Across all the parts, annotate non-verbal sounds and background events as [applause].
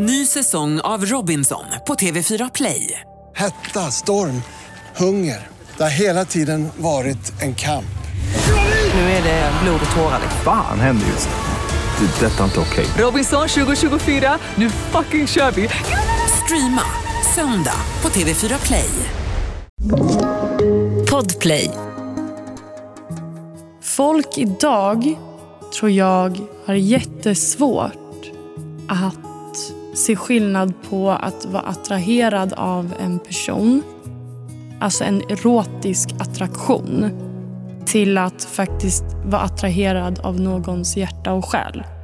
Ny säsong av Robinson på TV4 Play. Hetta, storm, hunger. Det har hela tiden varit en kamp. Nu är det blod och tårar. Fan händer just nu. Det. är Detta är inte okej. Robinson 2024, nu fucking kör vi! Streama söndag på TV4 Play. Podplay. Folk idag tror jag har jättesvårt att se skillnad på att vara attraherad av en person, alltså en erotisk attraktion, till att faktiskt vara attraherad av någons hjärta och själ. [clears throat]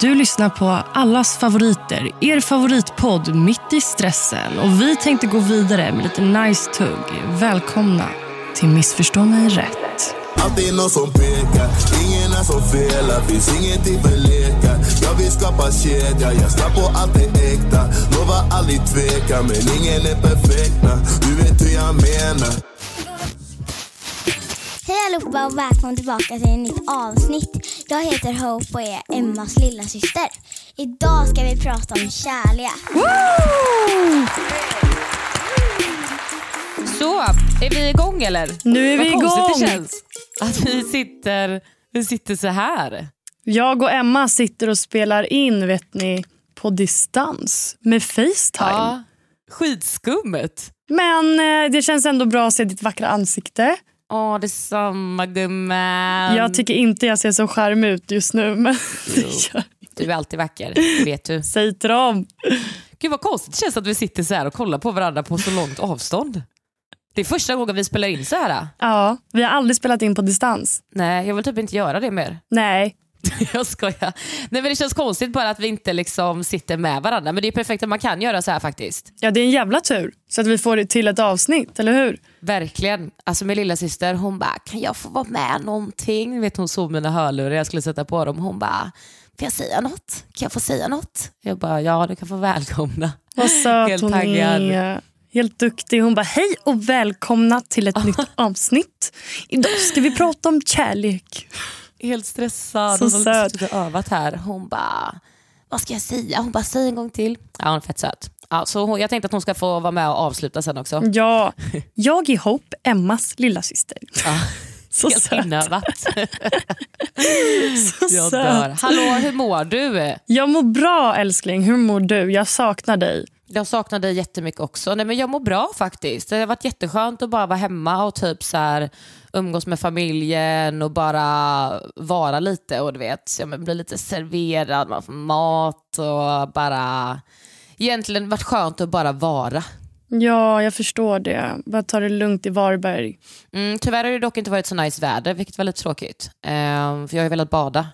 Du lyssnar på allas favoriter, er favoritpodd Mitt i stressen. Och Vi tänkte gå vidare med lite nice tugg. Välkomna till Missförstå mig rätt. Alltid någon som pekar, ingen är som felar Finns ingenting för lekar Jag vill skapa kedja, jag ska på allt det äkta Lovar aldrig tveka, men ingen är perfekt. Du vet hur jag menar Hej allihopa och välkomna tillbaka till ett nytt avsnitt. Jag heter Hope och är Emmas lilla syster. Idag ska vi prata om kärlek. Så, är vi igång eller? Nu är vi Vad konstigt igång. det känns att vi sitter, vi sitter så här. Jag och Emma sitter och spelar in vet ni, på distans med Facetime. Ja, skitskummet. Men eh, det känns ändå bra att se ditt vackra ansikte. Åh, detsamma gumman. Jag tycker inte jag ser så charmig ut just nu. Men [laughs] det gör... Du är alltid vacker, det vet du. Säg till dem. Gud vad konstigt det känns att vi sitter så här och kollar på varandra på så långt avstånd. Det är första gången vi spelar in så här. Ja, vi har aldrig spelat in på distans. Nej, jag vill typ inte göra det mer. [laughs] Nej, Jag skojar. Nej, men det känns konstigt bara att vi inte liksom sitter med varandra. Men det är perfekt att man kan göra så här faktiskt. ja, det är en jävla tur så att vi får det till ett avsnitt, eller hur? Verkligen. Alltså min lilla syster hon bara, kan jag få vara med någonting? Vet, hon såg mina hörlurar, jag skulle sätta på dem. Hon bara, får jag säga något? Kan jag få säga något? Jag bara, ja du kan få välkomna. Vad söt hon är. Helt duktig. Hon bara, hej och välkomna till ett nytt [laughs] avsnitt. Idag ska vi prata om kärlek. Helt stressad. Så hon har söt. suttit och övat här. Hon bara, vad ska jag säga? Hon bara, säg en gång till. Ja, hon är fett söt. Ja, så hon, jag tänkte att hon ska få vara med och avsluta sen också. Ja, [laughs] jag är Hope, Emmas lilla syster. Ja. [laughs] Så Helt söt. inövat. Så Jag söt. dör. Hallå, hur mår du? Jag mår bra älskling. Hur mår du? Jag saknar dig. Jag saknar dig jättemycket också. Nej, men jag mår bra faktiskt. Det har varit jätteskönt att bara vara hemma och typ så här, umgås med familjen och bara vara lite och du vet, ja, men bli lite serverad, man får mat och bara... Egentligen varit skönt att bara vara. Ja, jag förstår det. Bara ta det lugnt i Varberg. Mm, tyvärr har det dock inte varit så nice väder, vilket var lite tråkigt. Ehm, för jag har ju velat bada.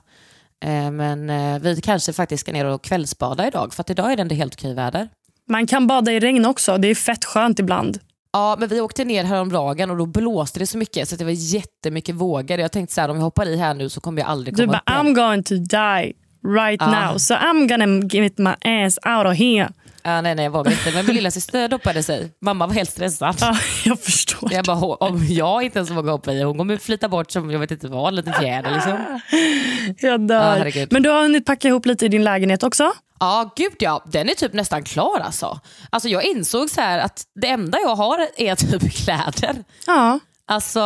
Ehm, men eh, vi kanske faktiskt ska ner och kvällsbada idag, för att idag är det ändå helt okej väder. Man kan bada i regn också. Det är fett skönt ibland. Ja, men vi åkte ner häromdagen och då blåste det så mycket så det var jättemycket vågor. Jag tänkte så här, om jag hoppar i här nu så kommer jag aldrig Du komma bara, upp igen. I'm going to die right Ah. now. So I'm gonna get my ass out of here. Ja, nej, nej, jag vågar inte. Men min lilla syster doppade sig. Mamma var helt stressad. Ja, [laughs] jag förstår. Jag bara, "Hå- om jag inte ens vågar hoppa i, hon kommer flyta bort som jag vet inte vad, en liten fjäder liksom. [laughs] Jag Ja, dör. herregud. Men du har hunnit packa ihop lite i din lägenhet också? Ja, gud ja. Den är typ nästan klar alltså. Alltså jag insåg så att det enda jag har är [laughs] typ kläder. Ja. Alltså,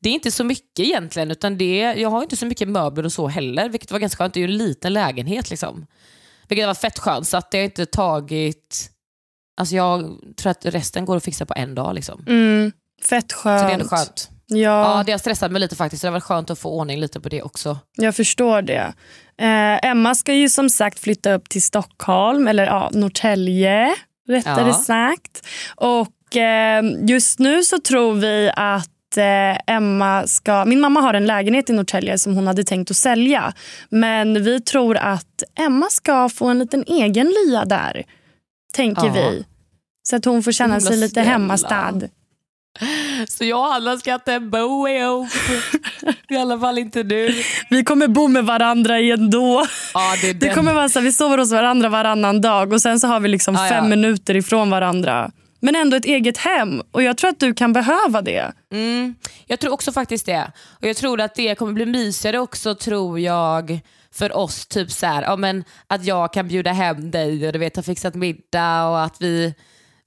det är inte så mycket egentligen, utan det, jag har inte så mycket möbler och så heller, vilket var ganska skönt. Det är ju en liten lägenhet liksom. Vilket var fett skönt, så att det har inte tagit... Alltså jag tror att resten går att fixa på en dag. Liksom. Mm, fett Så skönt. det är ändå skönt. Ja, Ja, det har stressat mig lite faktiskt, så det varit skönt att få ordning lite på det också. jag förstår det. Eh, Emma ska ju som sagt flytta upp till Stockholm, eller ja, Norrtälje rättare Ja. sagt. Och eh, just nu så tror vi att eh, Emma ska... Min mamma har en lägenhet i Norrtälje som hon hade tänkt att sälja. Men vi tror att Emma ska få en liten egen lya där. Tänker Ja. vi. Så att hon får känna sig lite hemmastad. [laughs] Så jag och Anna ska inte bo ihop. I alla fall inte nu. Vi kommer bo med varandra ändå. Ja, det Det kommer vara så vi sover hos varandra varannan dag och sen så har vi liksom Ja, ja. fem minuter ifrån varandra. Men ändå ett eget hem och jag tror att du kan behöva det. Mm, jag tror också faktiskt det. Och jag tror att det kommer bli mysigare också tror jag för oss typ så här, ja, men att jag kan bjuda hem dig och du vet, att jag kan bjuda hem dig och du vet, ha fixat middag och att vi,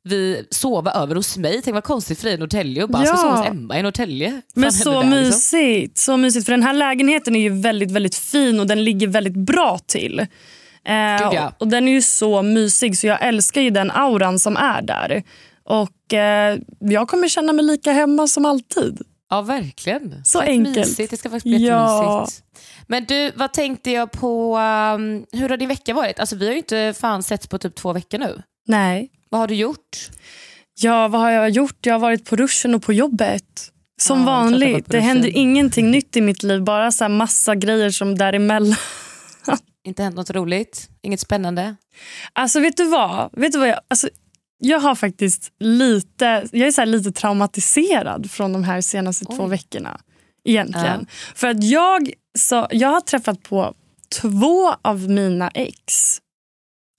vi sover över hos mig. Tänk vad konstigt för dig i Norrtälje och bara Ja. ska sova hos Emma i Norrtälje. Men så där, liksom? mysigt, så mysigt. För den här lägenheten är ju väldigt, väldigt fin och den ligger väldigt bra till. Eh, ja. och Den är ju så mysig så jag älskar ju den auran som är där. Och eh, jag kommer känna mig lika hemma som alltid. Ja, verkligen. Så Fett enkelt. Mysigt. Det ska faktiskt bli Ja. Men du, vad tänkte jag på, um, hur har din vecka varit? Alltså vi har ju inte fan setts på typ två veckor nu. Nej. Vad har du gjort? Ja, vad har jag gjort? Jag har varit på ruschen och på jobbet. Som Ja, vanligt. Det händer ingenting nytt i mitt liv. Bara så här massa grejer som däremellan. [laughs] Inte hänt något roligt? Inget spännande? Alltså vet du vad? Vet du vad jag, alltså, jag har faktiskt lite, jag är så lite traumatiserad från de här senaste två veckorna. Egentligen. För att jag, så, jag har träffat på två av mina ex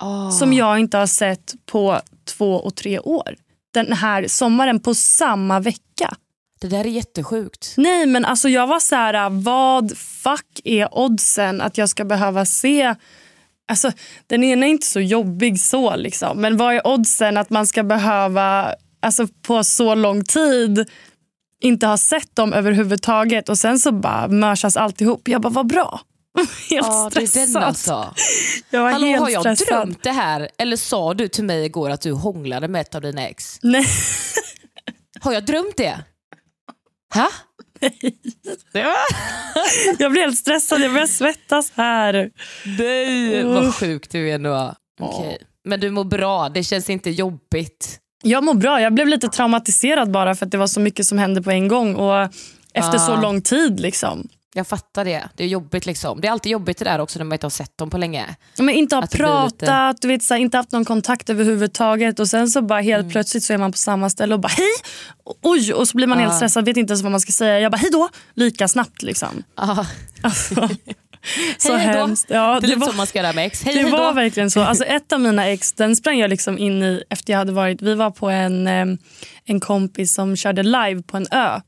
Oh. som jag inte har sett på två och tre år. Den här sommaren på samma vecka. Det där är jättesjukt. Nej men alltså jag var så här, vad fuck är oddsen att jag ska behöva se Alltså, den ena är inte så jobbig så, liksom. men vad är oddsen att man ska behöva alltså, på så lång tid inte ha sett dem överhuvudtaget och sen så bara mörsas alltihop. Jag bara, vad bra. [laughs] Helt Ja, det är stressad. den alltså. Jag var Hallå, helt har jag stressad. drömt det här? Eller sa du till mig igår att du hånglade med ett av dina ex? Nej. [laughs] Har jag drömt det? Ha? [laughs] Jag blir helt stressad, jag börjar svettas här. Nej, vad sjukt du är nu. Okej. Men du mår bra, det känns inte jobbigt. Jag mår bra. Jag blev lite traumatiserad bara för att det var så mycket som hände på en gång och efter så Ah. lång tid. liksom. Jag fattar det. Det är jobbigt liksom. Det är alltid jobbigt det där också när man inte har sett dem på länge. Men inte ha Att det blir pratat, lite- du vet, så här, inte haft någon kontakt överhuvudtaget och sen så bara helt Mm. plötsligt så är man på samma ställe och bara hej! Oj! Och så blir man helt Ah. stressad, vet inte ens vad man ska säga. Jag bara hej då! Lika snabbt liksom. Ah. Alltså, [laughs] så Hej hemskt. Ja, det det lite var, som man ska göra med ex. Hej, det hej var verkligen så. Alltså, ett av mina ex den sprang jag liksom in i efter jag hade varit, vi var på en, eh, en kompis som körde live på en ö.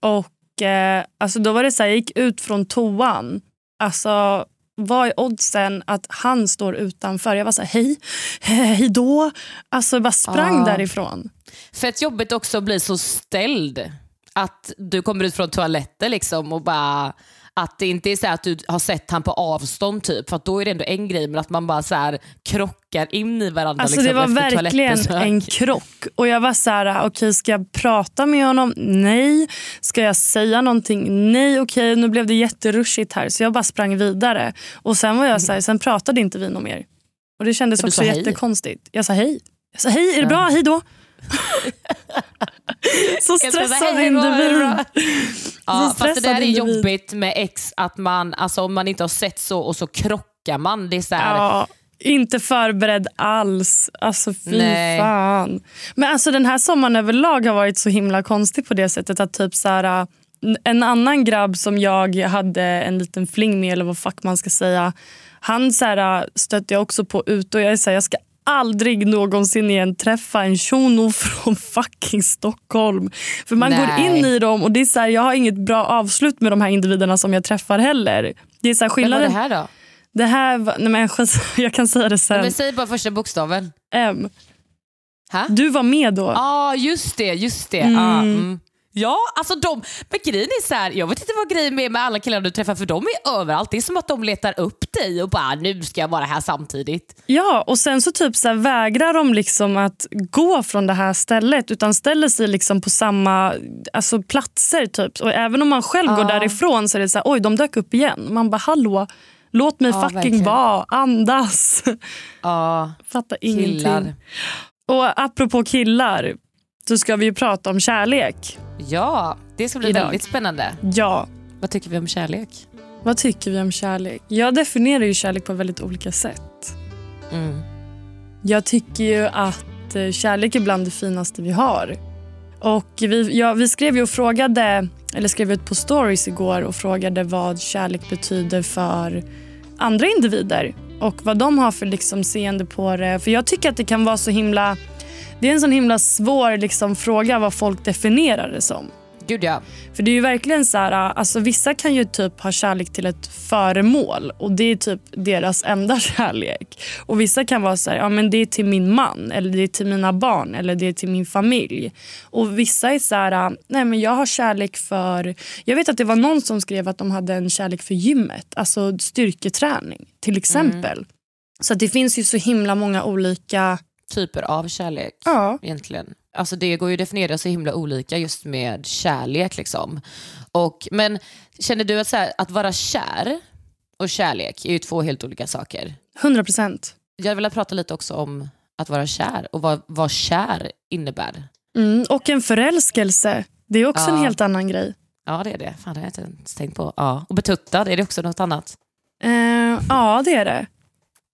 Och eh, alltså då var det så här, jag gick ut från toan. Alltså vad är oddsen att han står utanför? Jag var så här, hej, [laughs] hej då. Alltså jag bara sprang Ah. därifrån. Fett jobbigt också att bli så ställd. Att du kommer ut från toaletten liksom och bara att det inte är så att du har sett han på avstånd typ, för att då är det ändå en grej, men att man bara så här krockar in i varandra. Alltså liksom, det var verkligen en krock. Och jag var så här, okej ska jag prata med honom? Nej. Ska jag säga någonting? Nej. Okej, nu blev det jätterushigt här. Så jag bara sprang vidare. Och sen var jag så här, sen pratade inte vi något mer. Och det kändes också jättekonstigt. Jag sa hej. Jag sa hej, är det bra? Hej då. [laughs] så stressad "Hej då, hej individ. då." Ja, Så fast det där är individ. jobbigt med ex, att man, alltså, om man inte har sett så och så krockar man. Det är så här, Ja, inte förberedd alls. Alltså fy Nej. fan. Men alltså den här sommaren överlag har varit så himla konstig på det sättet att typ så här, en annan grabb som jag hade en liten fling med eller vad fuck man ska säga. Han så här, stötte jag också på ut och jag är så här, jag ska aldrig någonsin igen träffa en shuno [laughs] från fucking Stockholm. För man går Nej. in i dem och det är så här, jag har inget bra avslut med de här individerna som jag träffar heller. Det är så här, Vem var skillnaden. det här då? Det här var, nej men jag kan [laughs] säga det sen. Men säg bara första bokstaven. M. Ha? Du var med då. Ja, ah, just det. just det. Mm. Ah, mm. Ja, alltså de, men grejen är så här, jag vet inte vad grejen är med alla killar du träffar för de är överallt. Det är som att de letar upp dig och bara nu ska jag vara här samtidigt. Ja, och sen så typ så här, vägrar de liksom att gå från det här stället utan ställer sig liksom på samma alltså, platser. Typ. Och även om man själv går Ja. därifrån så är det så här, oj de dök upp igen. Man bara hallå, låt mig Ja, fucking verkligen. vara, andas. Ja, [laughs] Fattar killar. ingenting. Och apropå killar så ska vi ju prata om kärlek. Ja, det ska bli Idag. väldigt spännande. Ja, Vad tycker vi om kärlek? vad tycker vi om kärlek? Jag definierar ju kärlek på väldigt olika sätt. Mm. Jag tycker ju att eh, kärlek är bland det finaste vi har. Och vi, ja, vi skrev ju och frågade, eller skrev ut på stories igår och frågade vad kärlek betyder för andra individer och vad de har för liksom seende på det. För jag tycker att det kan vara så himla... Det är en sån himla svår liksom, fråga vad folk definierar det som. Gud ja. För det är ju verkligen så här, alltså vissa kan ju typ ha kärlek till ett föremål och det är typ deras enda [laughs] kärlek. Och vissa kan vara så här, ja men det är till min man eller det är till mina barn eller det är till min familj. Och vissa är så här, nej men jag har kärlek för, jag vet att det var någon som skrev att de hade en kärlek för gymmet, alltså styrketräning till exempel. Så att det finns ju så himla många olika Typer av kärlek Ja. egentligen. Alltså det går ju att definiera så himla olika just med kärlek. Liksom. Och, men känner du att, så här, att vara kär och kärlek är ju två helt olika saker? 100 procent. Jag vill prata lite också om att vara kär och vad, vad kär innebär. Mm, och en förälskelse, det är också Ja. en helt annan grej. Ja det är det. Fan, det har jag inte ens tänkt på. Ja. Och betuttad, är det också något annat? Eh, ja, det är det.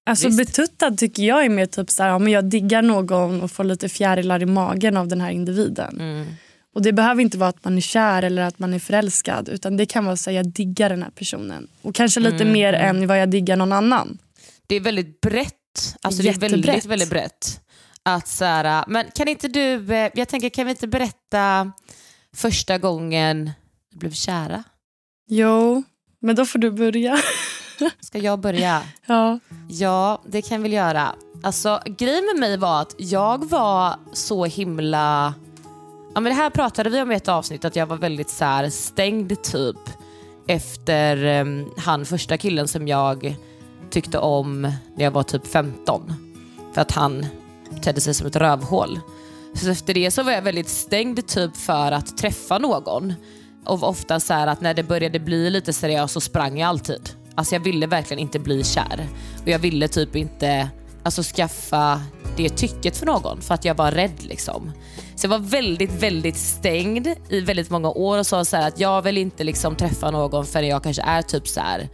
Alltså Visst. betuttad tycker jag är mer typ så här, ja, men jag diggar någon och får lite fjärilar i magen av den här individen. Mm. Och Det behöver inte vara att man är kär eller att man är förälskad. Utan Det kan vara att jag diggar den här personen. Och kanske lite Mm, mer än vad jag diggar någon annan. Det är väldigt brett. Alltså det är väldigt, väldigt brett. Att så här, men kan inte du, eh, jag tänker kan vi inte berätta första gången du blev kära? Jo, men då får du börja. [laughs] Ska jag börja? [laughs] ja. Ja, det kan jag väl göra. Alltså, grejen med mig var att jag var så himla... Ja, men det här pratade vi om i ett avsnitt, att jag var väldigt så här stängd typ efter em, han första killen som jag tyckte om när jag var typ 15. För att han tedde sig som ett rövhål. Så efter det så var jag väldigt stängd typ för att träffa någon. Och ofta så att när det började bli lite seriöst så sprang jag alltid. Alltså jag ville verkligen inte bli kär. Och jag ville typ inte alltså, skaffa det tycket för någon för att jag var rädd liksom. Så jag var väldigt, väldigt stängd i väldigt många år och sa så här att jag vill inte liksom träffa någon förrän jag kanske är typ så här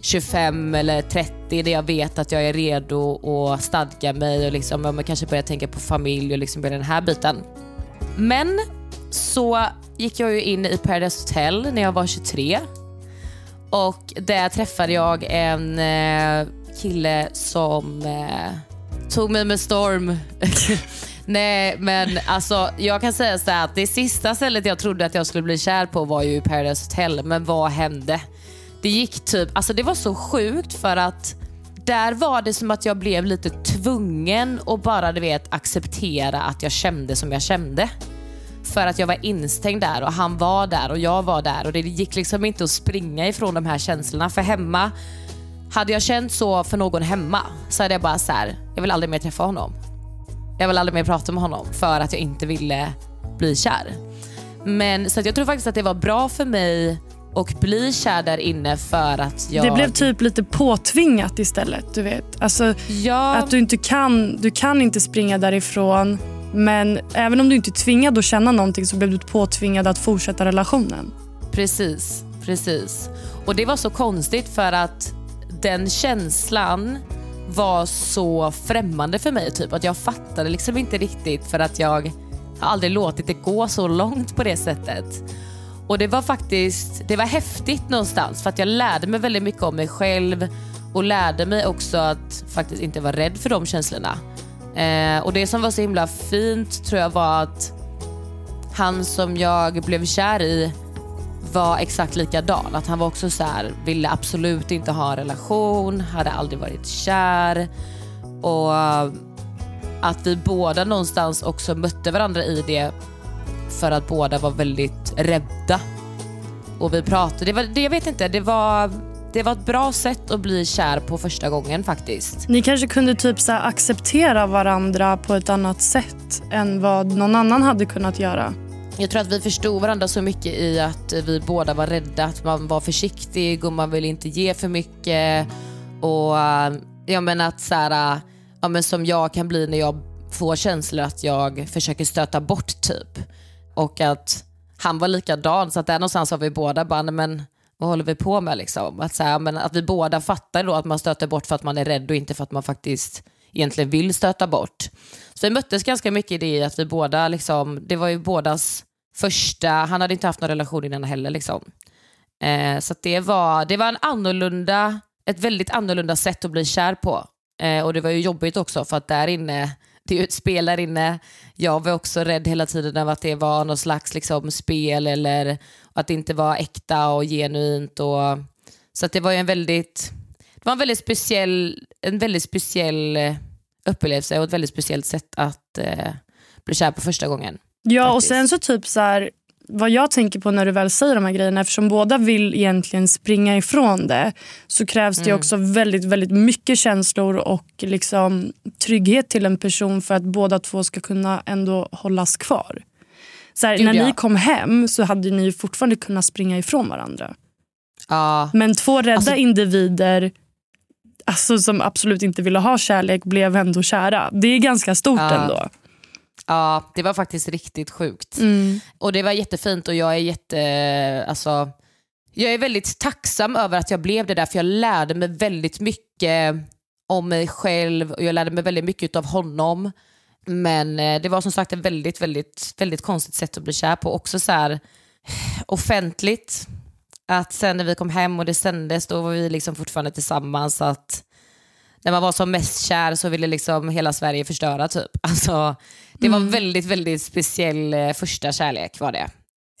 25 eller 30 där jag vet att jag är redo att stadga mig och liksom, ja, kanske börja tänka på familj och liksom börja den här biten. Men så gick jag ju in i Paradise Hotel när jag var 23 och där träffade jag en eh, kille som eh, tog mig med storm. [laughs] Nej men alltså jag kan säga så här att det sista stället jag trodde att jag skulle bli kär på var ju Paradise Hotel men vad hände? Det gick typ, alltså det var så sjukt för att där var det som att jag blev lite tvungen att bara du vet acceptera att jag kände som jag kände. För att jag var instängd där och han var där och jag var där och det gick liksom inte att springa ifrån de här känslorna. För hemma, hade jag känt så för någon hemma så hade jag bara så här, jag vill aldrig mer träffa honom. Jag vill aldrig mer prata med honom för att jag inte ville bli kär. Men så jag tror faktiskt att det var bra för mig att bli kär där inne för att jag... Det blev typ lite påtvingat istället. Du vet. Alltså, ja, Att du inte kan, du kan inte springa därifrån. Men även om du inte är tvingad att känna någonting så blev du påtvingad att fortsätta relationen. Precis, precis. Och det var så konstigt för att den känslan var så främmande för mig. Typ att Jag fattade liksom inte riktigt för att jag har aldrig låtit det gå så långt på det sättet. Och det var faktiskt det var häftigt någonstans för att jag lärde mig väldigt mycket om mig själv och lärde mig också att faktiskt inte vara rädd för de känslorna. Eh, och Det som var så himla fint tror jag var att han som jag blev kär i var exakt likadan. Att han var också så här, ville absolut inte ha en relation, hade aldrig varit kär. Och att vi båda någonstans också mötte varandra i det för att båda var väldigt rädda. Och vi pratade, det var, det, jag vet inte, det var, det var ett bra sätt att bli kär på första gången faktiskt. Ni kanske kunde typ så acceptera varandra på ett annat sätt än vad någon annan hade kunnat göra. Jag tror att vi förstod varandra så mycket i att vi båda var rädda, att man var försiktig och man ville inte ge för mycket. Och äh, ja, men att så här, ja, men som jag kan bli när jag får känslor att jag försöker stöta bort typ. Och att han var likadan, så att där någonstans var vi båda bara, "Nej, men vad håller vi på med liksom? Att, så här, men att vi båda fattar då att man stöter bort för att man är rädd och inte för att man faktiskt egentligen vill stöta bort. Så vi möttes ganska mycket i det att vi båda, liksom, det var ju bådas första, han hade inte haft någon relation innan heller. Liksom. Eh, så att det, var, det var en annorlunda, ett väldigt annorlunda sätt att bli kär på. Eh, och det var ju jobbigt också för att där inne, det är ju ett spel där inne. Jag var också rädd hela tiden av att det var något slags liksom, spel eller att det inte var äkta och genuint. Och, så det var ju en väldigt, det var en väldigt speciell, en väldigt speciell eh, upplevelse och ett väldigt speciellt sätt att eh, bli kär på första gången. Ja, och faktiskt. sen så typ så här, vad jag tänker på när du väl säger de här grejerna, eftersom båda vill egentligen springa ifrån det, så krävs det Mm. också väldigt, väldigt mycket känslor och liksom trygghet till en person för att båda två ska kunna ändå hållas kvar. Så här, när ja. ni kom hem så hade ni fortfarande kunnat springa ifrån varandra. Ja, Men två rädda Alltså- individer alltså, som absolut inte ville ha kärlek blev ändå kära. Det är ganska stort Ja. ändå. Ja, det var faktiskt riktigt sjukt. Mm. Och det var jättefint och jag är jätte, alltså, jag är väldigt tacksam över att jag blev det där för jag lärde mig väldigt mycket om mig själv och jag lärde mig väldigt mycket av honom. Men eh, det var som sagt ett väldigt, väldigt, väldigt konstigt sätt att bli kär på. Också så här offentligt. Att sen när vi kom hem och det sändes, då var vi liksom fortfarande tillsammans. Att när man var som mest kär så ville liksom hela Sverige förstöra typ. [laughs] Alltså, det var väldigt, väldigt speciell eh, första kärlek var det.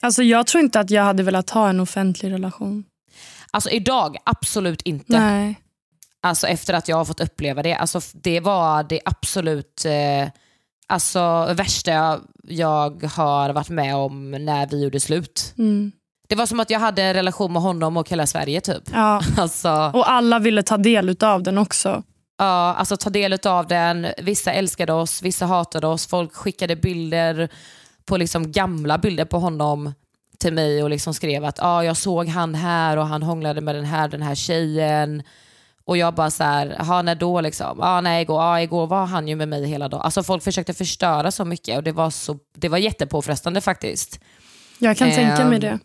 Alltså, jag tror inte att jag hade velat ha en offentlig relation. Alltså idag, absolut inte. Nej. Alltså efter att jag har fått uppleva det. Alltså det var det absolut eh, alltså, värsta jag, jag har varit med om när vi gjorde slut. Mm. Det var som att jag hade en relation med honom och hela Sverige typ. Ja. [laughs] Alltså, Och alla ville ta del av den också. Ja, alltså ta del av den. Vissa älskade oss, vissa hatade oss. Folk skickade bilder på liksom gamla bilder på honom till mig och liksom skrev att ah, jag såg han här och han hånglade med den här, den här tjejen. Och jag bara så här, jaha när då liksom? Ah, nej, igår, ah, igår var han ju med mig hela dagen. Alltså folk försökte förstöra så mycket och det var, så, det var jättepåfrestande faktiskt. Jag kan tänka mig Ehm, det.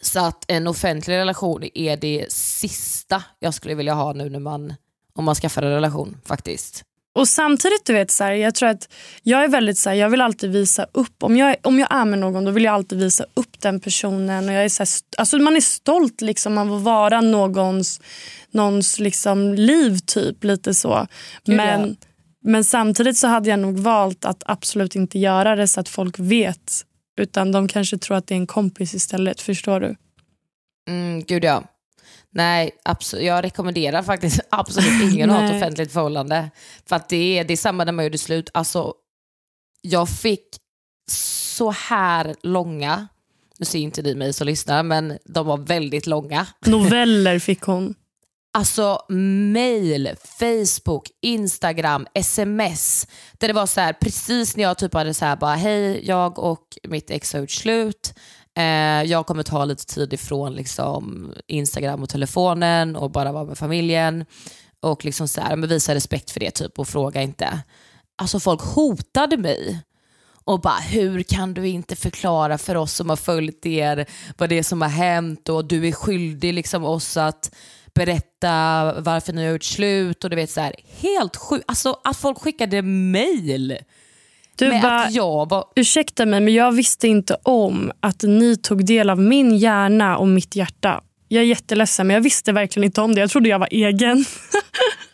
Så att en offentlig relation är det sista jag skulle vilja ha nu när man, om man skaffar en relation faktiskt. Och samtidigt, du vet, så här, jag tror att jag är väldigt så här, jag vill alltid visa upp. Om jag, om jag är med någon då vill jag alltid visa upp den personen. Och jag är så här, alltså man är stolt liksom av att vara någons, någons liksom liv typ. lite så. Gud, Men, ja. men samtidigt så hade jag nog valt att absolut inte göra det så att folk vet. Utan de kanske tror att det är en kompis istället. Förstår du? Mm, gud ja. Nej, absolut. jag rekommenderar faktiskt [laughs] absolut ingen att ha ett offentligt förhållande. För att det är, det är samma när man gjorde slut. Alltså, jag fick så här långa, nu ser inte ni mig som lyssnar, men de var väldigt långa. [laughs] Noveller fick hon. Alltså mail, Facebook, Instagram, sms. Där det var så här, precis när jag typ hade så här bara hej, jag och mitt ex har gjort slut. Eh, jag kommer ta lite tid ifrån liksom, Instagram och telefonen och bara vara med familjen. Och liksom så här, men visa respekt för det typ och fråga inte. Alltså folk hotade mig och bara hur kan du inte förklara för oss som har följt er vad det är som har hänt och du är skyldig liksom oss att berätta varför ni har gjort slut och du vet så här helt sjukt. Alltså att folk skickade mail du med bara, att jag var Ursäkta mig, men jag visste inte om att ni tog del av min hjärna och mitt hjärta. Jag är jätteledsen, men jag visste verkligen inte om det. Jag trodde jag var egen. [laughs]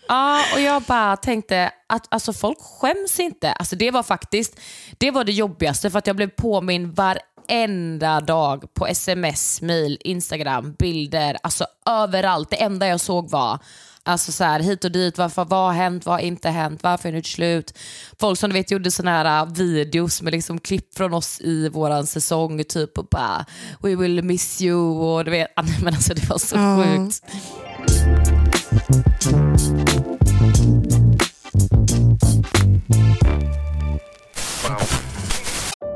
Ja, och jag bara tänkte att alltså, folk skäms inte. Alltså, det var faktiskt det, var det jobbigaste för att jag blev påminn varenda dag på sms, mail, instagram, bilder, alltså överallt. Det enda jag såg var Alltså så här, hit och dit, varför, vad har hänt, vad har inte hänt, varför är det slut? Folk som du vet gjorde såna här uh, videos med liksom klipp från oss i våran säsong typ och bara we will miss you och du vet, [laughs] men alltså det var så Ja. sjukt.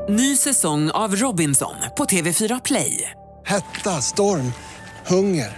Ny säsong av Robinson på TV4 Play. Hetta, storm, hunger.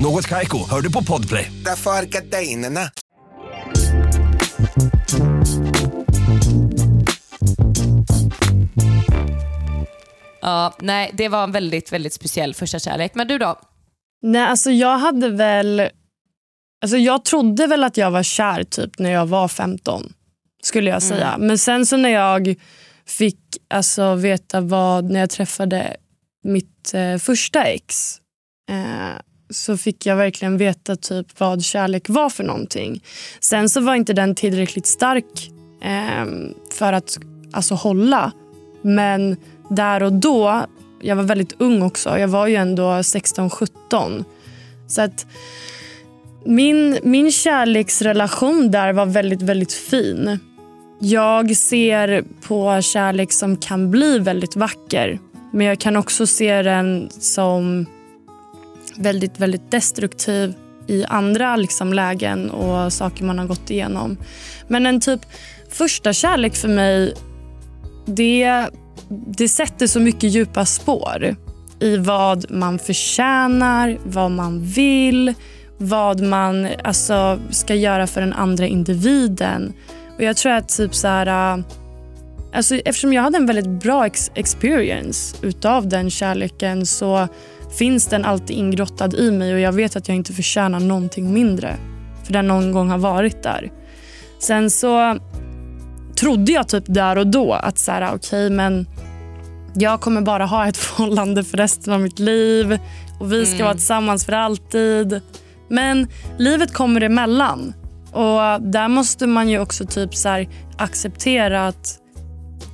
Något Kaiko, hör du på Podplay. Därför är gardinerna. Ja, nej, det var en väldigt, väldigt speciell första kärlek. Men du då? Nej, alltså jag hade väl... Alltså jag trodde väl att jag var kär typ när jag var 15. Skulle jag säga. Mm. Men sen så när jag fick alltså, veta vad, när jag träffade mitt eh, första ex eh, så fick jag verkligen veta typ vad kärlek var för någonting. Sen så var inte den tillräckligt stark eh, för att alltså, hålla. Men där och då, jag var väldigt ung också. Jag var ju ändå 16-17. Så att min, min kärleksrelation där var väldigt, väldigt fin. Jag ser på kärlek som kan bli väldigt vacker. Men jag kan också se den som väldigt, väldigt destruktiv i andra liksom, lägen och saker man har gått igenom. Men en typ första kärlek för mig, det, det sätter så mycket djupa spår i vad man förtjänar, vad man vill, vad man alltså, ska göra för den andra individen. Och jag tror att typ så här, alltså, eftersom jag hade en väldigt bra ex experience utav den kärleken så finns den alltid ingrottad i mig och jag vet att jag inte förtjänar någonting mindre. För den någon gång har varit där. Sen så trodde jag typ där och då att så här, okej okay, men jag kommer bara ha ett [laughs] förhållande för resten av mitt liv och vi ska Mm. vara tillsammans för alltid. Men livet kommer emellan och där måste man ju också typ så acceptera att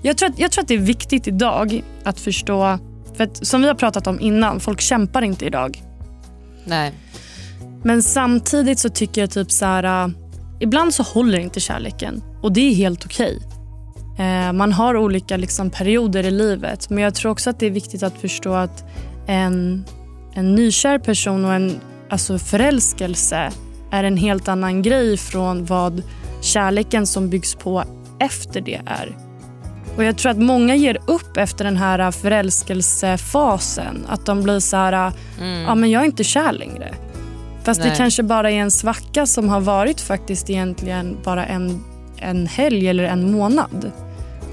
jag tror, att... jag tror att det är viktigt idag att förstå, för att, som vi har pratat om innan, folk kämpar inte idag. Nej. Men samtidigt så tycker jag typ så här, äh, ibland så håller inte kärleken och det är helt okej. Eh, man har olika liksom, perioder i livet men jag tror också att det är viktigt att förstå att en, en nykär person och en alltså, förälskelse är en helt annan grej från vad kärleken som byggs på efter det är. Och Jag tror att många ger upp efter den här förälskelsefasen. Att de blir så här, Mm. ja men jag är inte kär längre. Fast det Nej. kanske bara är en svacka som har varit faktiskt egentligen bara en, en helg eller en månad.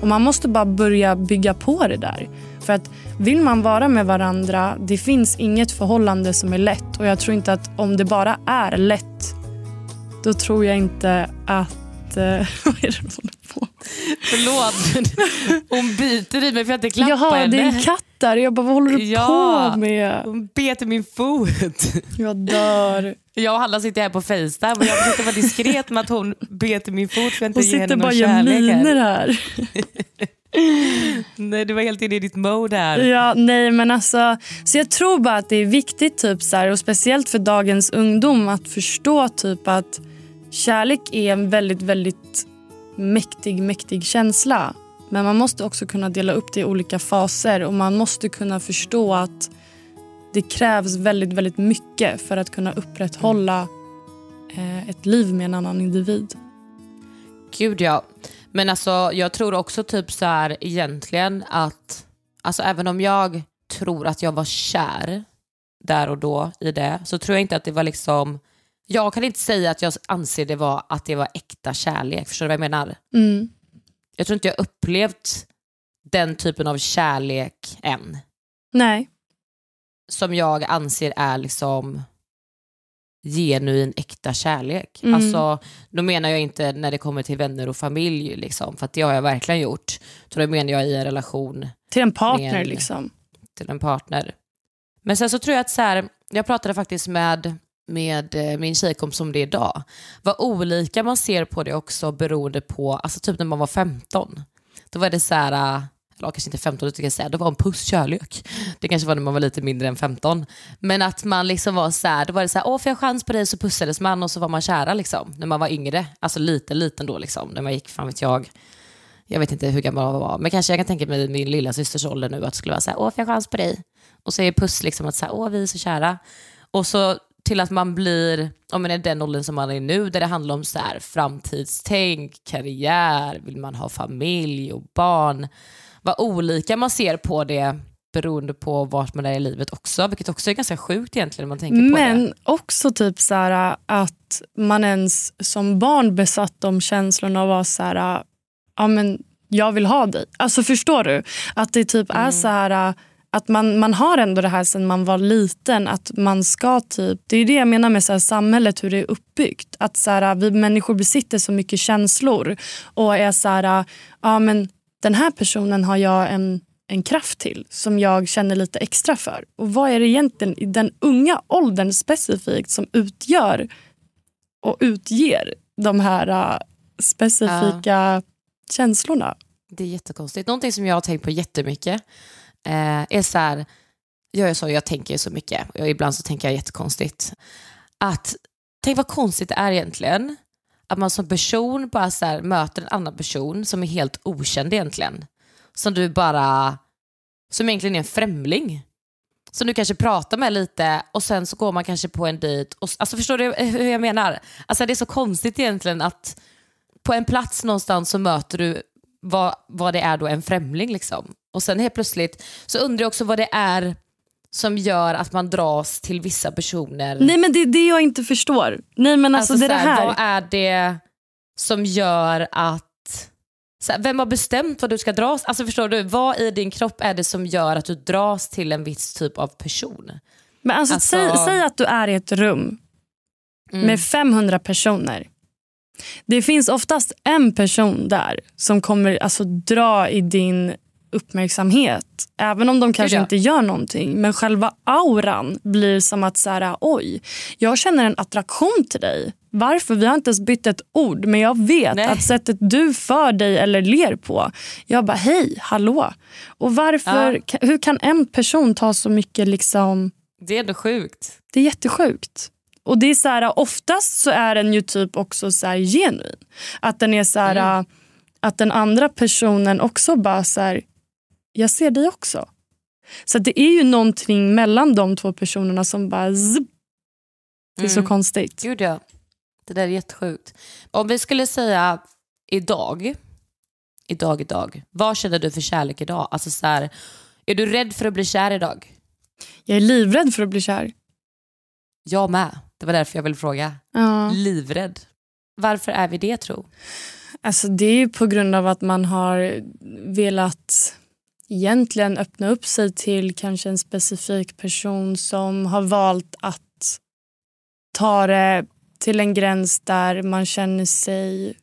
Och Man måste bara börja bygga på det där. För att vill man vara med varandra, det finns inget förhållande som är lätt. Och jag tror inte att om det bara är lätt, då tror jag inte att... eh, [laughs] vad är det du håller på Förlåt. Hon biter i mig för att jag inte klappar Jaha, henne. det är en katt där. Jag bara, vad håller du Ja. på med? Hon bet i min fot. Jag dör. Jag och Hanna sitter här på Facetime och jag försökte vara diskret med att hon bet i min fot för att inte Hon ge sitter henne bara någon och gör kärlek. miner här. här. [laughs] Nej, du var helt inne i ditt mode här. Ja, nej men alltså, så jag tror bara att det är viktigt typ så här, och speciellt för dagens ungdom att förstå typ att kärlek är en väldigt, väldigt mäktig, mäktig känsla. Men man måste också kunna dela upp det i olika faser och man måste kunna förstå att det krävs väldigt, väldigt mycket för att kunna upprätthålla eh, ett liv med en annan individ. Gud ja. Men alltså jag tror också typ så här egentligen att, alltså även om jag tror att jag var kär där och då i det, så tror jag inte att det var liksom, jag kan inte säga att jag anser det var att det var äkta kärlek, förstår du vad jag menar? Mm. Jag tror inte jag upplevt den typen av kärlek än, Nej. som jag anser är liksom genuin äkta kärlek. Mm. Alltså, då menar jag inte när det kommer till vänner och familj, liksom, för det har jag verkligen gjort. Så då menar jag i en relation Till en partner Med liksom. till en partner. Men sen så tror jag att så här, jag pratade faktiskt med, med eh, min tjejkompis som det är idag. Vad olika man ser på det också beroende på, alltså typ när man var 15. Då var det så här, eh, eller kanske inte 15, det jag säga, då var en puss kärlek. Det kanske var när man var lite mindre än 15. Men att man liksom var så här, då var det så här, åh får jag chans på dig så pussades man och så var man kära liksom. När man var yngre, alltså lite liten då liksom. När man gick, fan vet jag, jag vet inte hur gammal man var, men kanske jag kan tänka mig min lilla systers ålder nu att det skulle vara så här, åh får jag chans på dig? Och så är puss liksom att så här, åh vi är så kära. Och så till att man blir, om man är den åldern som man är nu, där det handlar om så här, framtidstänk, karriär, vill man ha familj och barn. vad olika man ser på det beroende på vart man är i livet också. Vilket också är ganska sjukt egentligen man tänker på Men också typ så här, att man ens som barn besatt de känslorna och var så här, ja men jag vill ha dig. Alltså förstår du? Att det typ är så här att man, man har ändå det här sen man var liten att man ska typ, det är det jag menar med så här, samhället hur det är uppbyggt. Att så här, vi människor besitter så mycket känslor och är så här, ja men den här personen har jag en en kraft till som jag känner lite extra för. Och vad är det egentligen i den unga åldern specifikt som utgör och utger de här uh, specifika känslorna? Det är jättekonstigt. Någonting som jag har tänkt på jättemycket eh, är så här, jag är så, jag tänker så mycket och ibland så tänker jag jättekonstigt. Att, tänk vad konstigt det är egentligen att man som person bara så här, möter en annan person som är helt okänd egentligen. Som du bara, som egentligen är en främling. Som du kanske pratar med lite och sen så går man kanske på en dejt. Och, alltså förstår du [laughs] hur jag menar? Alltså det är så konstigt egentligen att på en plats någonstans så möter du vad, vad det är då en främling. Liksom. Och sen helt plötsligt så undrar jag också vad det är som gör att man dras till vissa personer. Nej men det är det jag inte förstår. Nej men alltså, alltså det, är det här. Vad är det som gör att så här, vem har bestämt vad du ska dras? Alltså förstår du, vad i din kropp är det som gör att du dras till en viss typ av person? Men alltså, Alltså- Säg, säg att du är i ett rum Mm. med 500 personer. Det finns oftast en person där som kommer alltså, dra i din uppmärksamhet. Även om de kanske inte gör någonting. Men själva auran blir som att så här, oj, jag känner en attraktion till dig. Varför? Vi har inte ens bytt ett ord men jag vet Nej. att sättet du för dig eller ler på. Jag bara hej, hallå. Och varför, Ja. hur kan en person ta så mycket liksom Det är ändå sjukt. det är jättesjukt. Och det är så här, oftast så är den ju typ också så här genuin. Att den är så här, att den andra personen också bara så här, jag ser dig också. Så det är ju någonting mellan de två personerna som bara zip. Det är så Mm. konstigt. Gud ja. Det där är jättesjukt. Om vi skulle säga idag, idag, idag. Vad känner du för kärlek idag? Alltså så här, är du rädd för att bli kär idag? Jag är livrädd för att bli kär. Jag med. Det var därför jag ville fråga. Ja. Livrädd. Varför är vi det tro? Alltså det är ju på grund av att man har velat egentligen öppna upp sig till kanske en specifik person som har valt att ta det till en gräns där man känner sig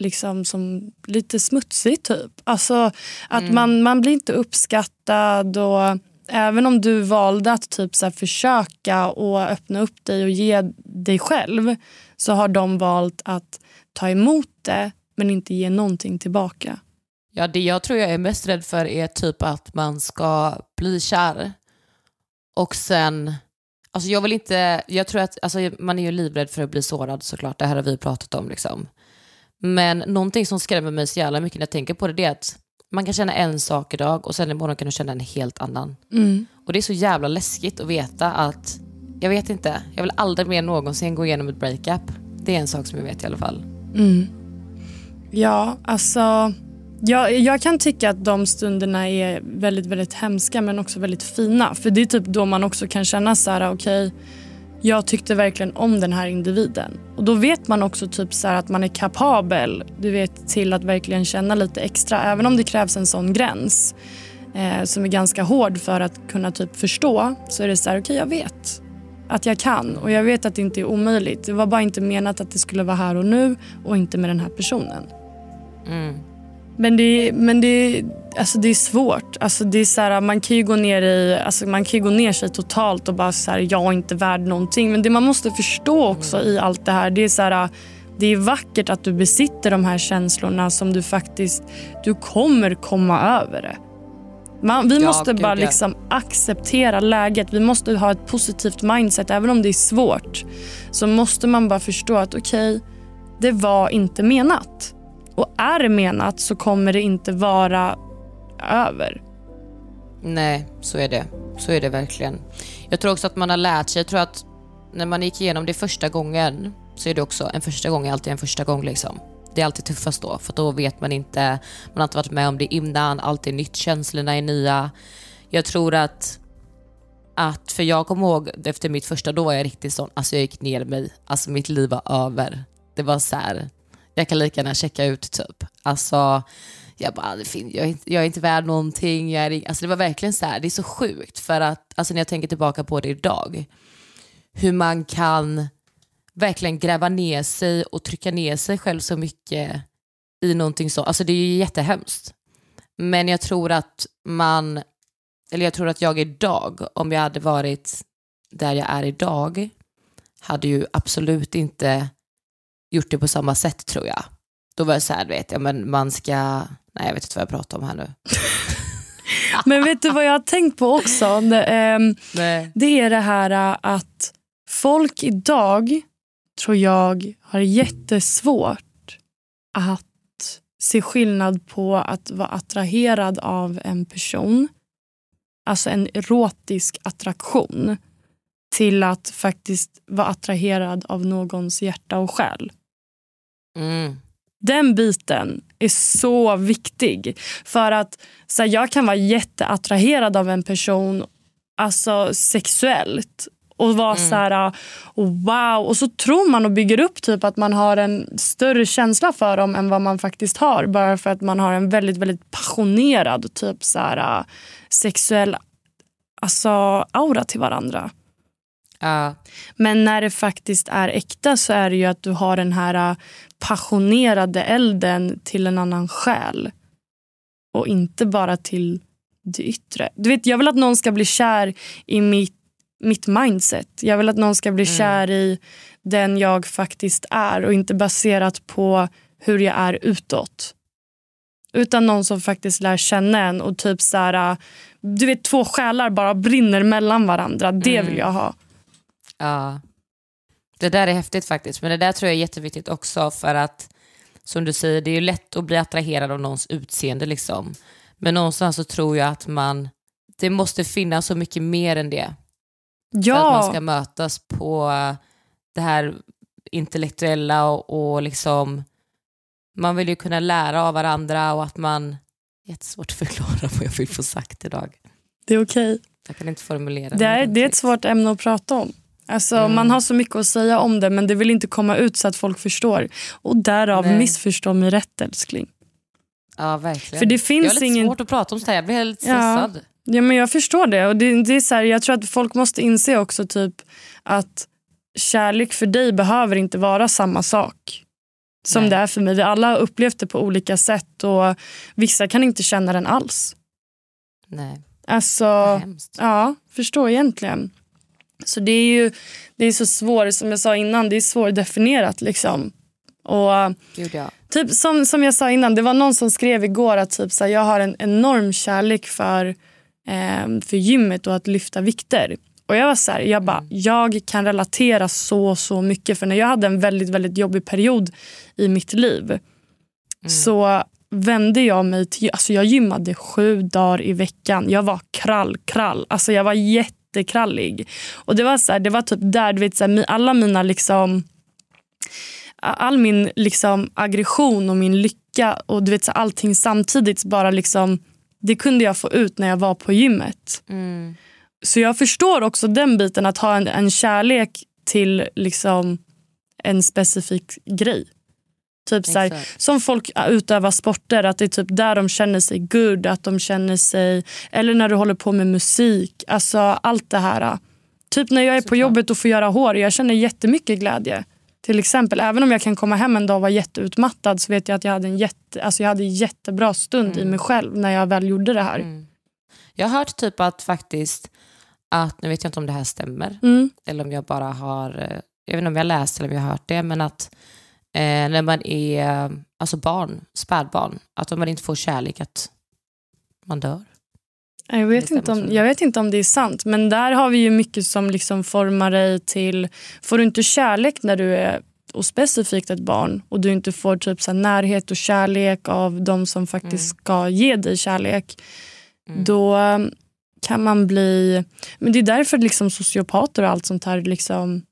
liksom som lite smutsig typ. Alltså att Mm. man, man blir inte uppskattad och även om du valde att typ så försöka och öppna upp dig och ge dig själv så har de valt att ta emot det men inte ge någonting tillbaka. Ja, det jag tror jag är mest rädd för är typ att man ska bli kär och sen Alltså jag vill inte, jag tror att alltså man är ju livrädd för att bli sårad såklart, det här har vi pratat om liksom. Men någonting som skrämmer mig så jävla mycket när jag tänker på det, det är att man kan känna en sak idag och sen imorgon kan du känna en helt annan. Mm. Och det är så jävla läskigt att veta att, jag vet inte, jag vill aldrig mer någonsin gå igenom ett breakup. Det är en sak som jag vet i alla fall. Mm. Ja, alltså... Jag, jag kan tycka att de stunderna är väldigt, väldigt hemska men också väldigt fina. För det är typ då man också kan känna så här, okej, jag tyckte verkligen om den här individen. Och då vet man också typ så här att man är kapabel du vet, till att verkligen känna lite extra. Även om det krävs en sån gräns eh, som är ganska hård för att kunna typ förstå så är det så här, okej jag vet att jag kan och jag vet att det inte är omöjligt. Det var bara inte menat att det skulle vara här och nu och inte med den här personen. Mm. Men det, men det, alltså det är svårt. Alltså det är så här, man, kan ju gå ner i, alltså man kan gå ner sig totalt och bara så här, jag är inte värd någonting. Men det man måste förstå också i allt det här, det är så här, det är vackert att du besitter de här känslorna som du faktiskt, du kommer komma över det. Man, vi Ja, måste gud, bara ja. liksom acceptera läget. Vi måste ha ett positivt mindset. Även om det är svårt så måste man bara förstå att okej, det var inte menat. Och är det menat så kommer det inte vara över. Nej, så är det. Så är det verkligen. Jag tror också att man har lärt sig, jag tror att när man gick igenom det första gången så är det också, en första gång är alltid en första gång liksom. Det är alltid tuffast då, för då vet man inte, man har inte varit med om det innan, allt är nytt, känslorna är nya. Jag tror att, att för jag kommer ihåg efter mitt första, då var jag riktigt sån, alltså jag gick ner mig, alltså mitt liv var över. Det var så här, jag kan lika gärna checka ut typ. Alltså, jag bara, jag, är inte, jag är inte värd någonting. Jag är, alltså det var verkligen så här, det är så sjukt för att, alltså när jag tänker tillbaka på det idag, hur man kan verkligen gräva ner sig och trycka ner sig själv så mycket i någonting så. Alltså det är ju jättehemskt. Men jag tror att man, eller jag tror att jag idag, om jag hade varit där jag är idag, hade ju absolut inte gjort det på samma sätt tror jag. Då var jag så här, vet, ja, men man ska, nej jag vet inte vad jag pratar om här nu. [laughs] Men vet du vad jag har tänkt på också? Det, Nej. det är det här äh, att folk idag, tror jag, har jättesvårt att se skillnad på att vara attraherad av en person, alltså en erotisk attraktion, till att faktiskt vara attraherad av någons hjärta och själ. Mm. Den biten är så viktig. För att så här, Jag kan vara jätteattraherad av en person alltså sexuellt och vara så här, wow. Och så tror man och bygger upp typ att man har en större känsla för dem än vad man faktiskt har. Bara för att man har en väldigt väldigt passionerad typ så här, sexuell alltså, aura till varandra. Ja. Men när det faktiskt är äkta så är det ju att du har den här äh, passionerade elden till en annan själ. Och inte bara till det yttre. Du vet, jag vill att någon ska bli kär i mitt, mitt mindset. Jag vill att någon ska bli kär i den jag faktiskt är och inte baserat på hur jag är utåt. Utan någon som faktiskt lär känna en och typ så här, äh, du vet två själar bara brinner mellan varandra. Det vill jag ha. Ja. Det där är häftigt faktiskt, men det där tror jag är jätteviktigt också för att som du säger, det är ju lätt att bli attraherad av någons utseende liksom. Men någonstans så tror jag att man, det måste finnas så mycket mer än det. För att Ja. man ska mötas på det här intellektuella och, och liksom, man vill ju kunna lära av varandra och att man, jättesvårt att förklara vad jag vill få sagt idag. Det är okej. Jag kan inte formulera Det är, det är ett svårt ämne att prata om. Alltså, Mm. Man har så mycket att säga om det men det vill inte komma ut så att folk förstår. Och därav Nej. missförstå mig rätt älskling. Ja, verkligen. För det finns jag har lite ingen- svårt att prata om sånt här, jag blir lite stressad. Ja, men jag förstår det. Och det, det är så här, jag tror att folk måste inse också typ att kärlek för dig behöver inte vara samma sak som Nej. det är för mig. Vi alla har upplevt det på olika sätt och vissa kan inte känna den alls. Nej, Alltså. Ja, förstår egentligen. Så det är ju det är så svårt, som jag sa innan, det är svårdefinierat liksom. Och Gud ja. typ som, som jag sa innan, det var någon som skrev igår att typ, så här, jag har en enorm kärlek för, eh, för gymmet och att lyfta vikter. Och jag var så här, jag bara, jag kan relatera så, så mycket. För när jag hade en väldigt, väldigt jobbig period i mitt liv så vände jag mig till, alltså jag gymmade sju dagar i veckan. Jag var krall, krall. Alltså jag var jättekrallig. Och det var så här, det var typ där, du vet, så här, alla mina liksom all min liksom aggression och min lycka och du vet så allting samtidigt bara liksom det kunde jag få ut när jag var på gymmet. Mm. Så jag förstår också den biten att ha en, en kärlek till liksom en specifik grej. Typ så här, som folk utövar sporter, att det är typ där de känner sig good, att de känner sig... Eller när du håller på med musik, alltså allt det här. Typ när jag är på jobbet och får göra hår, jag känner jättemycket glädje. Till exempel, även om jag kan komma hem en dag och vara jätteutmattad så vet jag att jag hade en jätte, alltså jag hade en jättebra stund i mig själv när jag väl gjorde det här. Mm. Jag har hört typ att faktiskt, att, nu vet jag inte om det här stämmer, Mm. eller om jag bara har, eh, jag vet inte om jag läst eller om jag har hört det, men att eh, när man är alltså barn, spädbarn, att om man inte får kärlek att man dör. Jag vet, inte om, jag vet inte om det är sant, men där har vi ju mycket som liksom formar dig till... Får du inte kärlek när du är och specifikt ett barn och du inte får typ så närhet och kärlek av de som faktiskt ska ge dig kärlek, då um, kan man bli... Men Det är därför liksom sociopater och allt sånt här liksom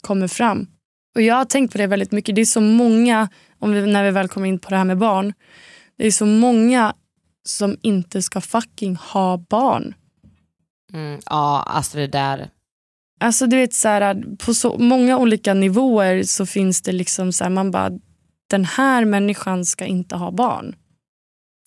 kommer fram. Och Jag har tänkt på det väldigt mycket. Det är så många, om vi, när vi väl kommer in på det här med barn. Det är så många som inte ska fucking ha barn. Mm, ja, alltså det där. Alltså du vet så här, På så många olika nivåer så finns det liksom så här, man bara, den här människan ska inte ha barn.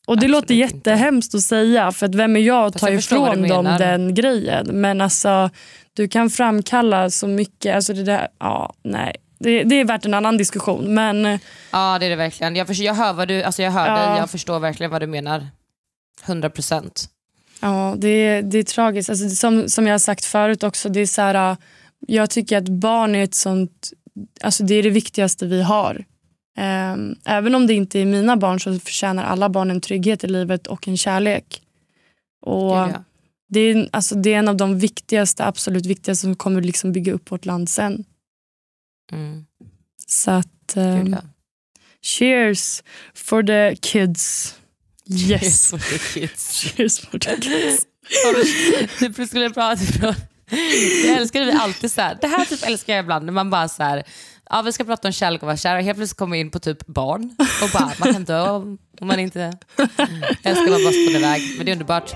Och det låter jättehemskt att säga för att vem är jag att Fast ta jag ifrån dem den grejen. Men alltså du kan framkalla så mycket, alltså det där, ja nej. Det, det är värt en annan diskussion men eh, Ja det är det verkligen. Jag, förstår, jag hör, vad du, alltså jag hör Ja. dig, jag förstår verkligen vad du menar. 100 procent. Ja, det, är- det är tragiskt. Alltså, som, som jag har sagt förut också, det är så här, äh, jag tycker att barn är ett sånt, alltså det är det viktigaste vi har. Ehm, även om det inte är mina barn så förtjänar alla barn en trygghet i livet och en kärlek. Och ja. det, är, alltså, det är en av de viktigaste, absolut viktigaste som kommer liksom bygga upp vårt land sen. Mm. Så att, ja. cheers for the kids. Yes. Cheers for the kids. [laughs] cheers for the kids. [laughs] typ skulle prata ifrån. Det vi alltid så här. Det här typ älskar jag ibland när man bara så här. Ja, vi ska prata om kärlek och vara kär och helt plötsligt kommer in på typ barn och bara man kan dö om man inte... [laughs] Älskar att bara spåna iväg men det är underbart.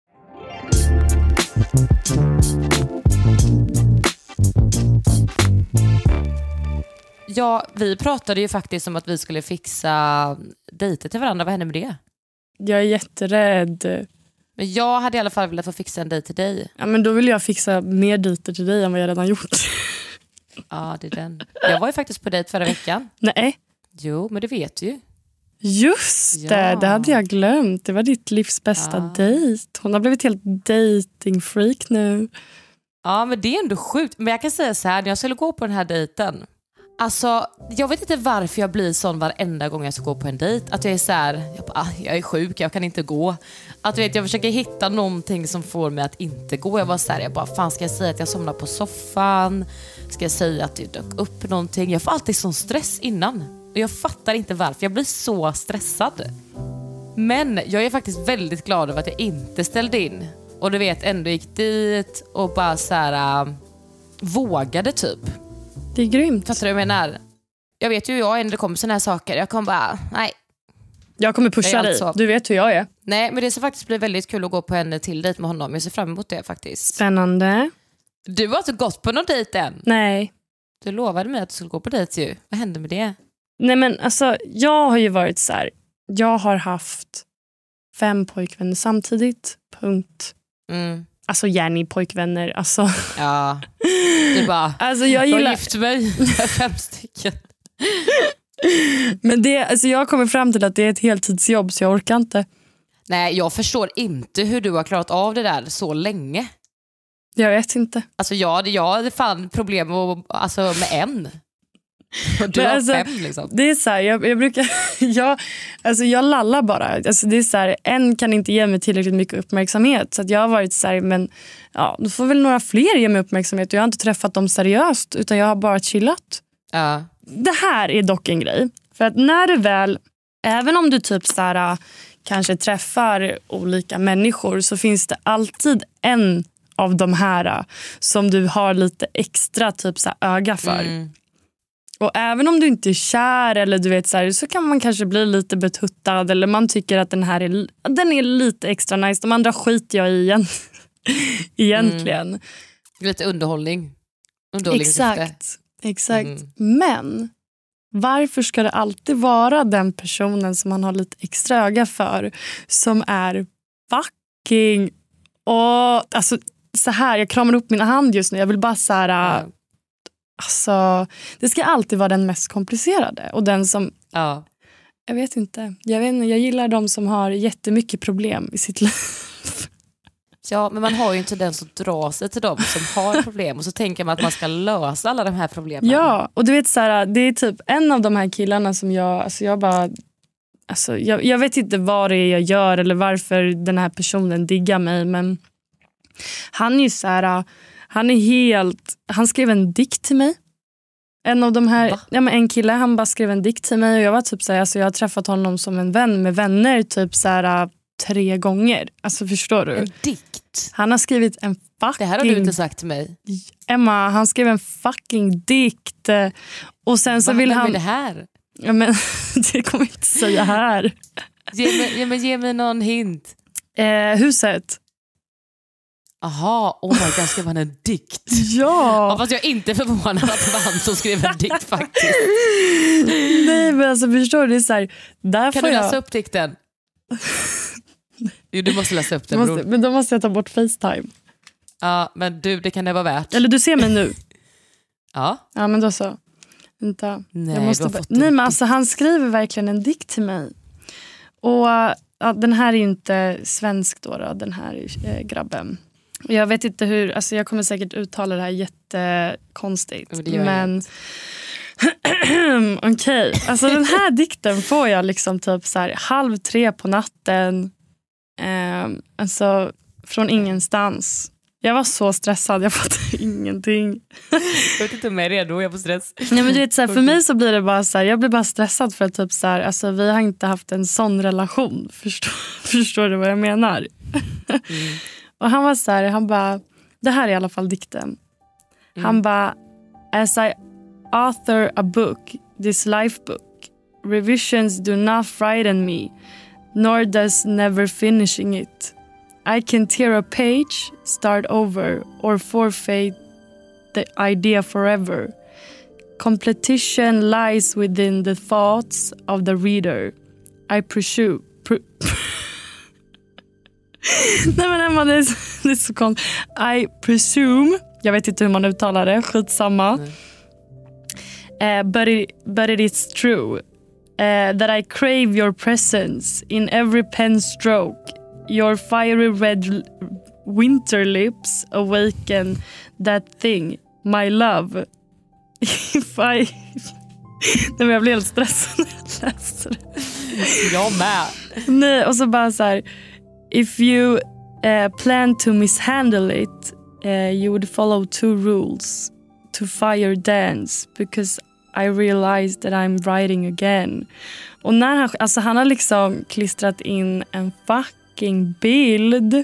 Ja, vi pratade ju faktiskt om att vi skulle fixa dejter till varandra. Vad hände med det? Jag är jätterädd. Men jag hade i alla fall velat få fixa en dejt till dig. Ja, men då vill jag fixa mer dejter till dig än vad jag redan gjort. Ja, det är den. Jag var ju faktiskt på dejt förra veckan. Nej. Jo, men det vet du ju. Just det, Ja. det hade jag glömt. Det var ditt livs bästa dejt. Hon har blivit helt datingfreak nu. Ja, men det är ändå sjukt. Men jag kan säga så här, när jag skulle gå på den här dejten. Alltså, jag vet inte varför jag blir sån varenda gång jag ska gå på en dejt. Att jag är så här, jag, bara, ah, jag är sjuk, jag kan inte gå. Att vet, jag försöker hitta någonting som får mig att inte gå. Jag bara så här, jag bara, fan ska jag säga att jag somnar på soffan? Ska jag säga att det dök upp någonting? Jag får alltid sån stress innan. Och jag fattar inte varför, jag blir så stressad. Men jag är faktiskt väldigt glad över att jag inte ställde in. Och du vet, ändå gick dit och bara så här äh, vågade typ. Det är grymt. Fattar du vad jag menar? Jag vet ju hur jag är när det kommer såna här saker. Jag kommer bara, nej. Jag kommer pusha dig. alltså- Du vet hur jag är. Nej, men det ska faktiskt bli väldigt kul att gå på en till dejt med honom. Jag ser fram emot det faktiskt. Spännande. Du har inte gått på någon dejt än? Nej. Du lovade mig att du skulle gå på dejt ju. Vad hände med det? Nej men alltså, jag har ju varit så här. Jag har haft fem pojkvänner samtidigt. Punkt. Mm. Alltså gärna pojkvänner. Alltså, Ja. Du bara, [laughs] alltså jag gillar... gift mig med fem stycken. Men det, alltså jag har kommit fram till att det är ett heltidsjobb så jag orkar inte. Nej, jag förstår inte hur du har klarat av det där så länge. Jag vet inte. Alltså jag, jag hade fan problem med, alltså, med en. Du har alltså, fem liksom. Det är så här, jag, jag brukar... [laughs] Jag, alltså jag lallar bara. Alltså det är så här, en kan inte ge mig tillräckligt mycket uppmärksamhet. Så jag har varit så här, men ja, då får väl några fler ge mig uppmärksamhet. Jag har inte träffat dem seriöst utan jag har bara chillat. Ja. Det här är dock en grej. För att när du väl, även om du typ så här, kanske träffar olika människor så finns det alltid en av de här som du har lite extra typ så öga för. Mm. Och även om du inte är kär eller du vet så, här, så kan man kanske bli lite betuttad eller man tycker att den här är, den är lite extra nice. De andra skiter jag i igen. [laughs] egentligen. Lite underhållning. Underhållningssyfte. Exakt. Exakt. Mm. Men Varför ska det alltid vara den personen som man har lite extra öga för som är fucking... Och, alltså, så här, jag kramar upp min hand just nu. Jag vill bara så här... Alltså, det ska alltid vara den mest komplicerade. Och den som... Ja. Jag vet inte. Jag, vet inte. jag gillar de som har jättemycket problem i sitt liv. Ja, men man har ju en tendens att dra sig till dem som har problem och så tänker man att man ska lösa alla de här problemen. Ja, och du vet så här, det är typ en av de här killarna som jag, alltså jag bara Alltså, jag, jag vet inte vad det är jag gör eller varför den här personen diggar mig men han är ju så här, han är helt, han skrev en dikt till mig. En av de här, ja, men en kille han bara skrev en dikt till mig och jag var typ så här, alltså jag har träffat honom som en vän med vänner typ så här, tre gånger. Alltså förstår du? En dikt? Han har skrivit en fucking... Det här har du inte sagt till mig. Emma, han skrev en fucking dikt. Och sen så Va? vill Vem han... är det här? Ja, men, [laughs] det kommer jag inte säga här. Ge mig, ja, men ge mig någon hint. Eh, huset. Aha, oh my god, skrev han en dikt? [laughs] Ja. ja fast jag är inte förvånad att det var han som skrev en dikt faktiskt. [laughs] Nej men alltså förstår du, det så här, där Kan du jag... läsa upp dikten? [laughs] Jo, du måste läsa upp den måste, bror. Men då måste jag ta bort Facetime. Ja, men du, det kan det vara värt. Eller du ser mig nu. [clears throat] Ja. Ja men då så. Vänta. Nej, jag måste bara- Nej men alltså han skriver verkligen en dikt till mig. Och ja, den här är ju inte svensk då, då den här eh, grabben. Jag vet inte hur, alltså jag kommer säkert uttala det här jättekonstigt. Det men [clears throat] okej, alltså den här dikten får jag liksom typ så här halv tre på natten. Eh, alltså från ingenstans. Jag var så stressad, jag [laughs] fattade ingenting. Jag vet inte om jag är redo, jag får stress. Nej, men du vet, så här, för mig så blir det bara så här, jag blir bara stressad för att typ så här, alltså, vi har inte haft en sån relation. [laughs] Förstår, förstår du vad jag menar? Och han var så här, han bara, det här är i alla fall dikten. Han bara, as I author a book, this life book, revisions do not frighten me, nor does never finishing it. I can tear a page, start over, or forfeit the idea forever. Competition lies within the thoughts of the reader. I pursue... Pr- [laughs] [laughs] Nej men Emma, det är, så- det är så konstigt. I presume, jag vet inte hur man uttalar det, skitsamma. Eh, but, it, but it is true eh, that I crave your presence in every pen stroke. Your fiery red winter lips awaken that thing, my love. [laughs] If I... [laughs] Nej, men jag blir helt stressad när jag läser det. Jag med. Nej, och så bara så här. If you eh, plan to mishandle it eh, you would follow two rules. To fire dance because I realized that I'm writing again. Och när han, alltså han har liksom klistrat in en fucking bild.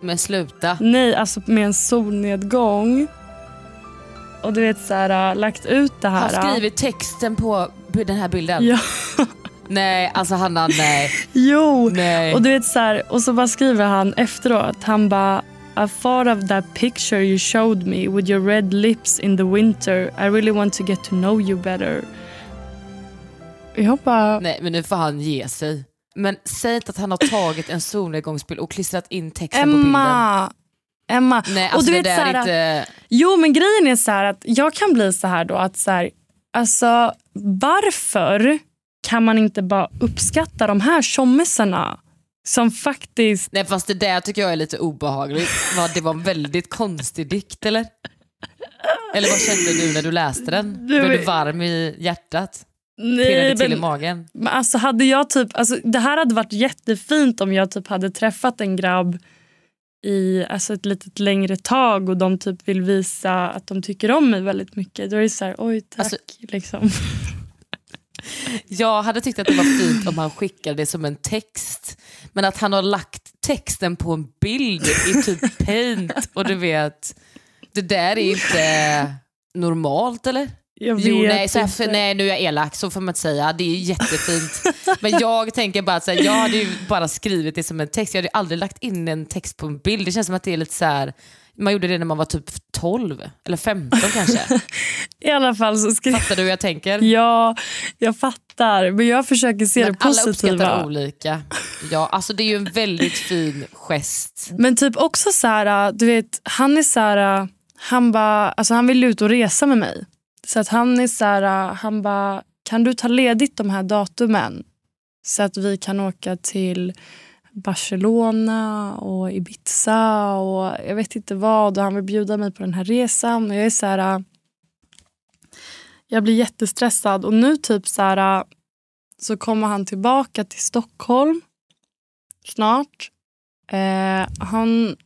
Men sluta. Nej, alltså med en solnedgång. Och du vet så här, äh, lagt ut det här. Har skrivit texten på den här bilden? Ja. Nej, alltså Hanna, nej. Jo, Nej. och du vet så här, och så bara skriver han efteråt. Han bara I thought of that picture you showed me with your red lips in the winter. I really want to get to know you better. Jag bara... Nej, men nu får han ge sig. Men säg inte att han har tagit en solnedgångsbild och klistrat in texten på bilden. Emma! Emma. Nej, och alltså du det vet, där så är här, inte... Jo, men grejen är så här att jag kan bli så här då att så här, alltså varför kan man inte bara uppskatta de här tjommisarna som faktiskt... Nej fast det där tycker jag är lite obehagligt. Det var en väldigt konstig dikt eller? Eller vad kände du när du läste den? Du Blev du varm i hjärtat? Nej, till men- i magen? Men alltså hade jag typ, alltså det här hade varit jättefint om jag typ hade träffat en grabb i alltså ett litet längre tag och de typ vill visa att de tycker om mig väldigt mycket. Då är det så här, oj tack. Alltså- liksom. Jag hade tyckt att det var fint om han skickade det som en text. Men att han har lagt texten på en bild i typ paint och du vet, det där är inte normalt eller? Jag Jo, nej, så här, nej, nu är jag elak, så får man inte säga. Det är jättefint. Men jag tänker bara att jag hade ju bara skrivit det som en text. Jag hade aldrig lagt in en text på en bild. Det känns som att det är lite så här, man gjorde det när man var typ 12 eller 15 kanske. [laughs] I alla fall så skrev Fattar du hur jag tänker? [laughs] Ja, jag fattar. Men jag försöker se Men det alla positiva. uppskattar olika. Ja, alltså det är ju en väldigt fin gest. Men typ också så här, du vet, han är så här, han bara, alltså han vill ut och resa med mig. Så att han är så här, han bara, kan du ta ledigt de här datumen? Så att vi kan åka till Barcelona och Ibiza och jag vet inte vad. Och han vill bjuda mig på den här resan. Och jag är så här, jag blir jättestressad. Och nu typ så här, så kommer han tillbaka till Stockholm snart. Eh, han...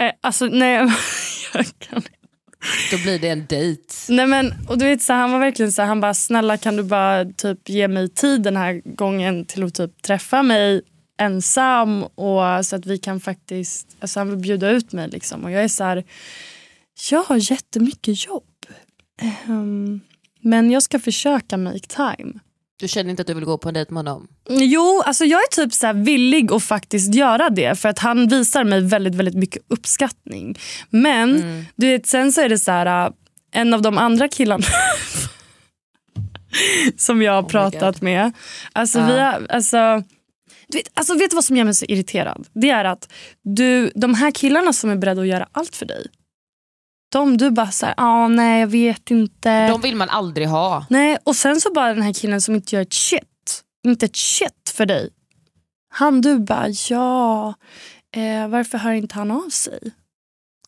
Eh, alltså nej, [laughs] jag kan Då blir det en dejt. Nej men, och du vet, så här, han var verkligen så här, han bara snälla kan du bara typ ge mig tid den här gången till att typ träffa mig ensam och så att vi kan faktiskt, alltså han vill bjuda ut mig liksom och jag är så här, jag har jättemycket jobb. Ehm, men jag ska försöka make time. Du känner inte att du vill gå på en dejt med honom? Jo, alltså jag är typ så villig att faktiskt göra det för att han visar mig väldigt väldigt mycket uppskattning. Men du vet, sen så är det så här, äh, en av de andra killarna [laughs] som jag har pratat med. Alltså, Ja. vi har, alltså, vet, alltså vet du vad som gör mig så irriterad? Det är att du, de här killarna som är beredda att göra allt för dig. De du bara såhär, ah, nej jag vet inte. De vill man aldrig ha. Nej, och sen så bara den här killen som inte gör ett shit. Inte ett shit för dig. Han du bara, ja, eh, varför hör inte han av sig?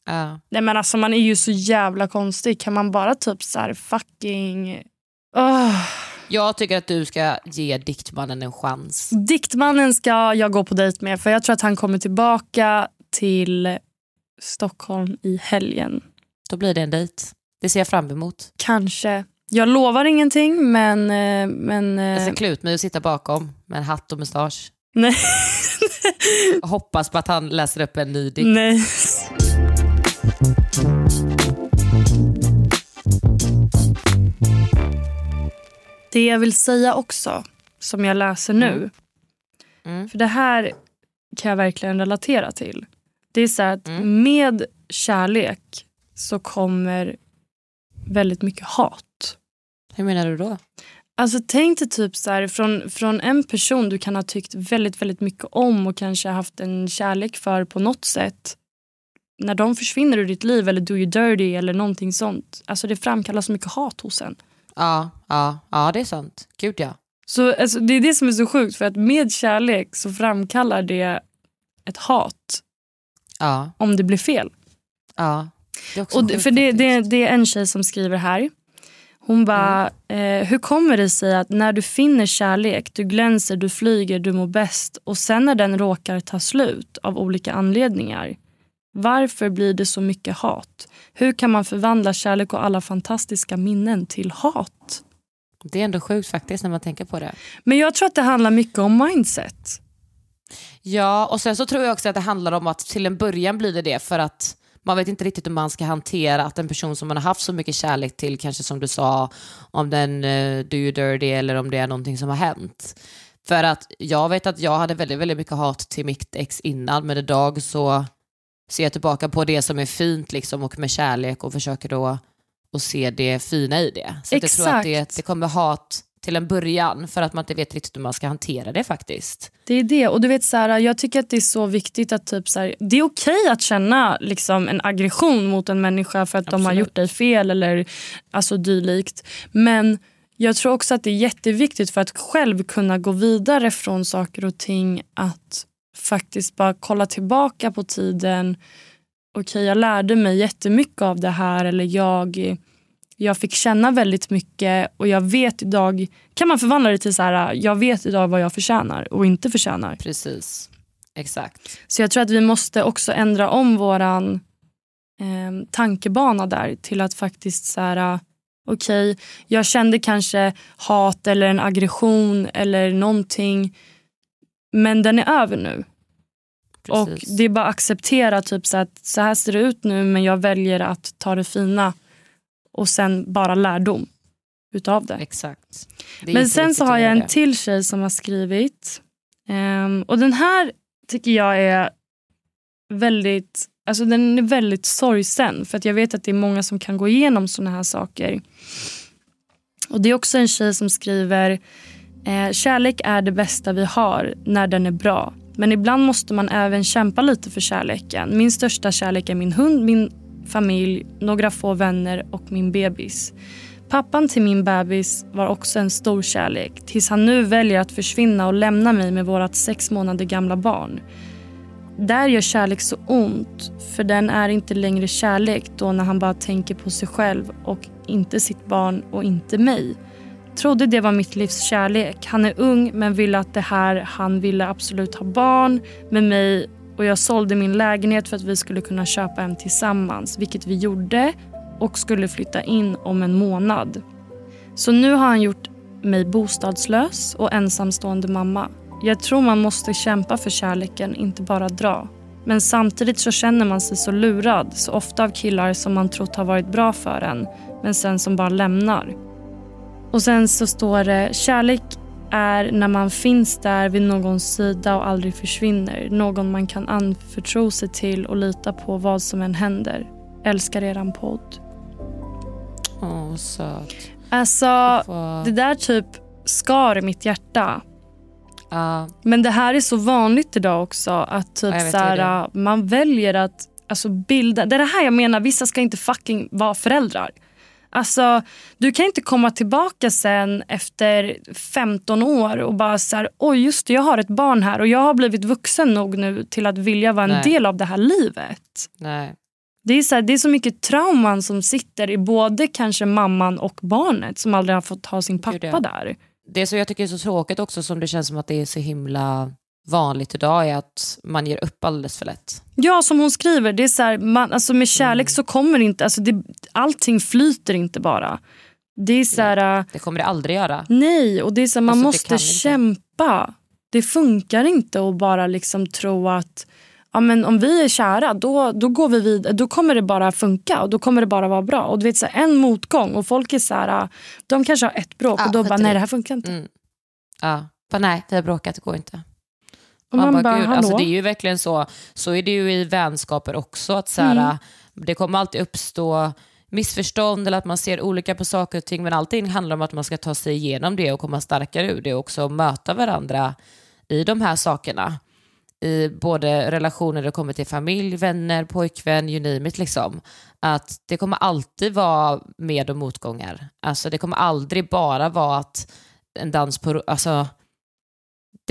Ja. Nej men alltså man är ju så jävla konstig. Kan man bara typ så här fucking... Åh. Jag tycker att du ska ge diktmannen en chans. Diktmannen ska jag gå på dejt med för jag tror att han kommer tillbaka till Stockholm i helgen. Då blir det en dejt. Det ser jag fram emot. Kanske. Jag lovar ingenting men... eh, men Jag ska klä ut mig och sitta bakom med en hatt och mustasch. nej. Hoppas på att han läser upp en ny dikt. nej. Det jag vill säga också, som jag läser nu. Mm. För det här kan jag verkligen relatera till. Det är så att Mm. med kärlek så kommer väldigt mycket hat. Hur menar du då? Alltså tänk dig typ så här, från, från en person du kan ha tyckt väldigt, väldigt mycket om och kanske haft en kärlek för på något sätt. När de försvinner ur ditt liv eller do you dirty eller någonting sånt. Alltså det framkallar så mycket hat hos en. Ja, ja, ja det är sant. Gud ja. Så alltså, det är det som är så sjukt för att med kärlek så framkallar det ett hat Ja, om det blir fel. ja. Det är Och för det, det, det är en tjej som skriver här. Hon bara, eh, hur kommer det sig att när du finner kärlek, du glänser, du flyger, du mår bäst och sen när den råkar ta slut av olika anledningar, varför blir det så mycket hat? Hur kan man förvandla kärlek och alla fantastiska minnen till hat? Det är ändå sjukt faktiskt när man tänker på det. Men jag tror att det handlar mycket om mindset. Ja, och sen så tror jag också att det handlar om att till en början blir det det för att man vet inte riktigt hur man ska hantera att en person som man har haft så mycket kärlek till, kanske som du sa, om den uh, do you dirty eller om det är någonting som har hänt. För att jag vet att jag hade väldigt, väldigt mycket hat till mitt ex innan, men idag så ser jag tillbaka på det som är fint liksom och med kärlek och försöker då att se det fina i det. Så jag tror att det, det kommer hat till en början för att man inte vet riktigt hur man ska hantera det faktiskt. Det är det. Och du vet så här, Jag tycker att det är så viktigt att typ så här, det är okej att känna liksom, en aggression mot en människa för att de har Absolut. gjort dig fel eller alltså, dylikt. Men jag tror också att det är jätteviktigt för att själv kunna gå vidare från saker och ting att faktiskt bara kolla tillbaka på tiden. Okej, jag lärde mig jättemycket av det här eller jag jag fick känna väldigt mycket och jag vet idag, kan man förvandla det till så här, jag vet idag vad jag förtjänar och inte förtjänar. Precis, exakt. Så jag tror att vi måste också ändra om våran eh, tankebana där till att faktiskt så här, okej, jag kände kanske hat eller en aggression eller någonting, men den är över nu. Och Precis. det är bara att acceptera typ så att så här ser det ut nu men jag väljer att ta det fina och sen bara lärdom utav det. Exakt. Det Men sen så har jag en till tjej som har skrivit. Ehm, och den här tycker jag är väldigt, alltså den är väldigt sorgsen. För att jag vet att det är många som kan gå igenom såna här saker. Och det är också en tjej som skriver eh, Kärlek är det bästa vi har när den är bra. Men ibland måste man även kämpa lite för kärleken. Min största kärlek är min hund, min familj, några få vänner och min bebis. Pappan till min bebis var också en stor kärlek tills han nu väljer att försvinna och lämna mig med vårt sex månader gamla barn. Där gör kärlek så ont, för den är inte längre kärlek då när han bara tänker på sig själv och inte sitt barn och inte mig. Trodde det var mitt livs kärlek. Han är ung men ville att det här, han ville absolut ha barn med mig och jag sålde min lägenhet för att vi skulle kunna köpa en tillsammans, vilket vi gjorde och skulle flytta in om en månad. Så nu har han gjort mig bostadslös och ensamstående mamma. Jag tror man måste kämpa för kärleken, inte bara dra. Men samtidigt så känner man sig så lurad så ofta av killar som man trott har varit bra för en men sen som bara lämnar. Och sen så står det kärlek är när man finns där vid någons sida och aldrig försvinner. Någon man kan anförtro sig till och lita på vad som än händer. Älskar eran podd. Åh, söt. Alltså, Får- det där typ skar i mitt hjärta. Ja. Men det här är så vanligt idag också. Att typ Ja, jag vet så här, det. man väljer att alltså, bilda... Det är det här jag menar, vissa ska inte fucking vara föräldrar. Alltså, du kan inte komma tillbaka sen efter 15 år och bara så här, oj just det, jag har ett barn här och jag har blivit vuxen nog nu till att vilja vara en Nej. del av det här livet. Nej. Det är, så här, det är så mycket trauman som sitter i både kanske mamman och barnet som aldrig har fått ha sin pappa Gud, ja. där. Det som jag tycker är så tråkigt också, som det känns som att det är så himla vanligt idag, är att man ger upp alldeles för lätt. Ja, som hon skriver, det är så här, man, alltså med kärlek så kommer inte, alltså det, allting flyter inte bara. Det är så här, Det kommer det aldrig göra. nej, och det är så här, man Alltså, måste kan inte. kämpa. Det funkar inte att bara liksom tro att ja, men om vi är kära då, då går vi vidare. Då kommer det bara funka och då kommer det bara vara bra. Och du vet, så här, en motgång och folk är så här, de kanske har ett bråk och då bara nej det här funkar inte. Mm. Ja, bara nej, vi har bråkat, det går inte. Och man bara, gud, alltså det är ju verkligen så. Så är det ju i vänskaper också. Att så här, Mm. Det kommer alltid uppstå missförstånd eller att man ser olika på saker och ting. Men allting handlar om att man ska ta sig igenom det och komma starkare ur det och också möta varandra i de här sakerna. I både relationer det kommer till familj, vänner, pojkvän, you name it. Liksom. Att det kommer alltid vara med och motgångar. Alltså det kommer aldrig bara vara att en dans på... Alltså,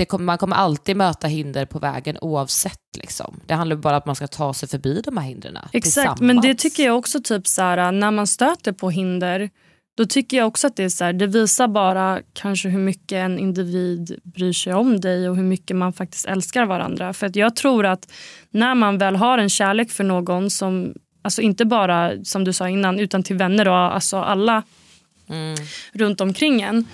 kommer, man kommer alltid möta hinder på vägen oavsett. Liksom. Det handlar bara om att man ska ta sig förbi de här hindren Exakt, men det tycker jag också typ så här, när man stöter på hinder då tycker jag också att det är så här, det visar bara kanske hur mycket en individ bryr sig om dig och hur mycket man faktiskt älskar varandra. För att jag tror att när man väl har en kärlek för någon som, alltså inte bara som du sa innan utan till vänner och alltså alla Mm. runt omkring en.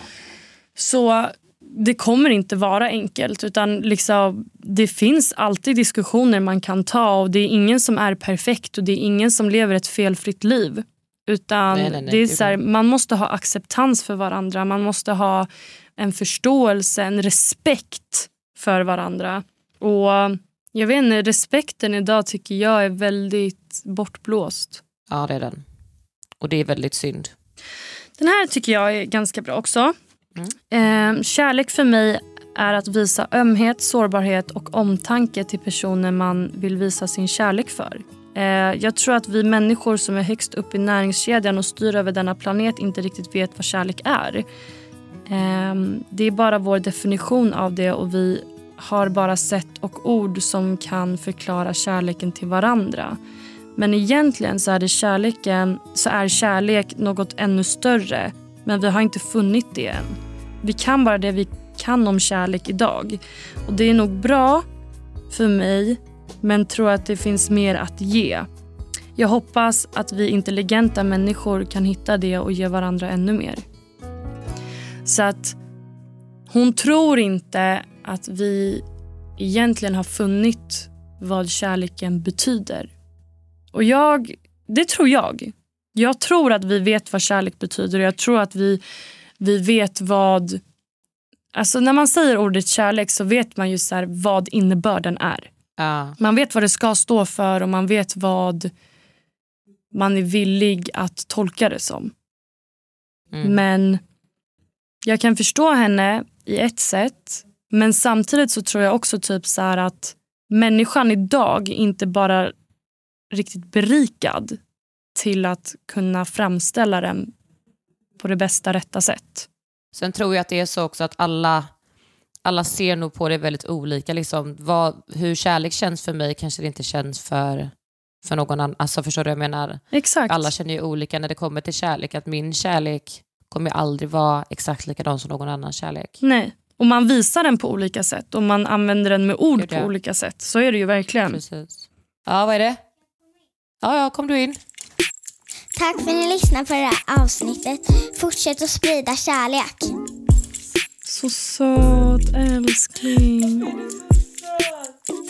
Så det kommer inte vara enkelt utan liksom, det finns alltid diskussioner man kan ta och det är ingen som är perfekt och det är ingen som lever ett felfritt liv. Utan Nej, nej, nej, det är så här, man måste ha acceptans för varandra, man måste ha en förståelse, en respekt för varandra. Och jag vet inte, respekten idag tycker jag är väldigt bortblåst. Ja, det är den. Och det är väldigt synd. Den här tycker jag är ganska bra också. Mm. Eh, kärlek för mig är att visa ömhet, sårbarhet och omtanke till personer man vill visa sin kärlek för. Eh, jag tror att vi människor som är högst upp i näringskedjan och styr över denna planet inte riktigt vet vad kärlek är. Eh, det är bara vår definition av det och vi har bara sätt och ord som kan förklara kärleken till varandra. Men egentligen så är, det kärleken, så är kärlek något ännu större men vi har inte funnit det än. Vi kan bara det vi kan om kärlek idag. Och Det är nog bra för mig men tror att det finns mer att ge. Jag hoppas att vi intelligenta människor kan hitta det och ge varandra ännu mer. Så att hon tror inte att vi egentligen har funnit vad kärleken betyder. Och jag, det tror jag. Jag tror att vi vet vad kärlek betyder. Jag tror att vi, vi vet vad... Alltså när man säger ordet kärlek så vet man ju så vad innebörden är. Ja. Man vet vad det ska stå för och man vet vad man är villig att tolka det som. Mm. Men jag kan förstå henne i ett sätt. Men samtidigt så tror jag också typ så att människan idag inte bara riktigt berikad till att kunna framställa den på det bästa rätta sätt. Sen tror jag att det är så också att alla, alla ser nog på det väldigt olika. Liksom, vad, hur kärlek känns för mig kanske det inte känns för, för någon annan. Alltså, förstår du vad jag menar? Exakt. Alla känner ju olika när det kommer till kärlek. Att min kärlek kommer aldrig vara exakt likadan som någon annans kärlek. Nej. Och man visar den på olika sätt och man använder den med ord på olika sätt. Så är det ju verkligen. Precis. Ja, vad är det? Ja, ja, kom du in. Tack för att ni lyssnade på det här avsnittet. Fortsätt att sprida kärlek. Så söt älskling.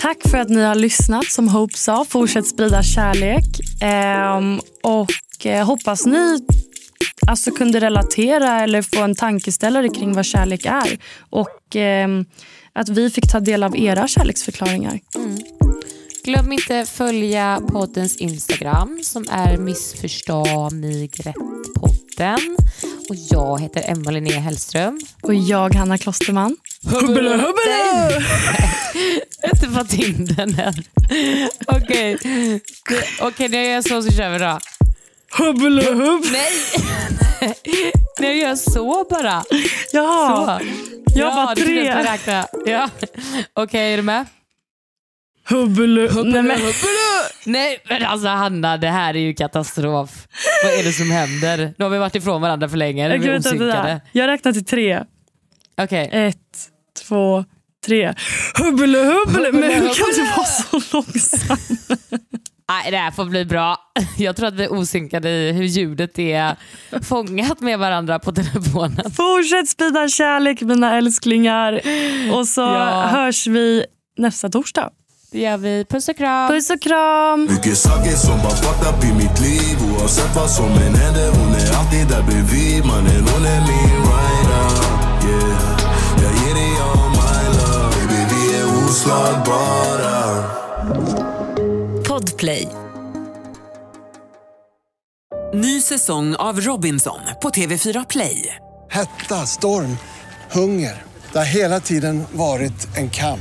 Tack för att ni har lyssnat som Hope sa. Fortsätt sprida kärlek. Ehm, och eh, hoppas ni alltså, kunde relatera eller få en tankeställare kring vad kärlek är. Och ehm, att vi fick ta del av era kärleksförklaringar. Glöm inte följa poddens Instagram som är missförstå mig rätt-podden. Och jag heter Emma Linnea Hellström. Och jag, Hanna Klosterman. Hubbele, hubbele! [laughs] Inte fått in den än. Okej, Okej, när jag gör så så kör vi då. Hubbele, hubb. Nej! [laughs] när jag gör så bara. Jaha. Så. Jag ja, bara tre. Ja. Okej, är du med? Hubbele, Nej, men-. Nej men alltså Hanna, det här är ju katastrof. Vad är det som händer? Nu har vi varit ifrån varandra för länge. Nu är vi osynkade. Jag räknar till tre. Okej. Ett, två, tre. Hubbele, hubbele. Men hur kan du vara så långsam? Nej, det här får bli bra. Jag tror att vi är osynkade i hur ljudet är fångat med varandra på telefonen. Fortsätt sprida kärlek mina älsklingar. Och så Ja. hörs vi nästa torsdag. Det gör vi. Puss och kram. Puss och kram. Mycket saker som bara fucked up i mitt liv Oavsett vad som än händer Hon är alltid där bredvid Mannen hon är min rider Yeah Jag ger dig all my love Baby vi är oslagbara Podplay. Ny säsong av Robinson på TV4 Play. Hetta, storm, hunger. Det har hela tiden varit en kamp.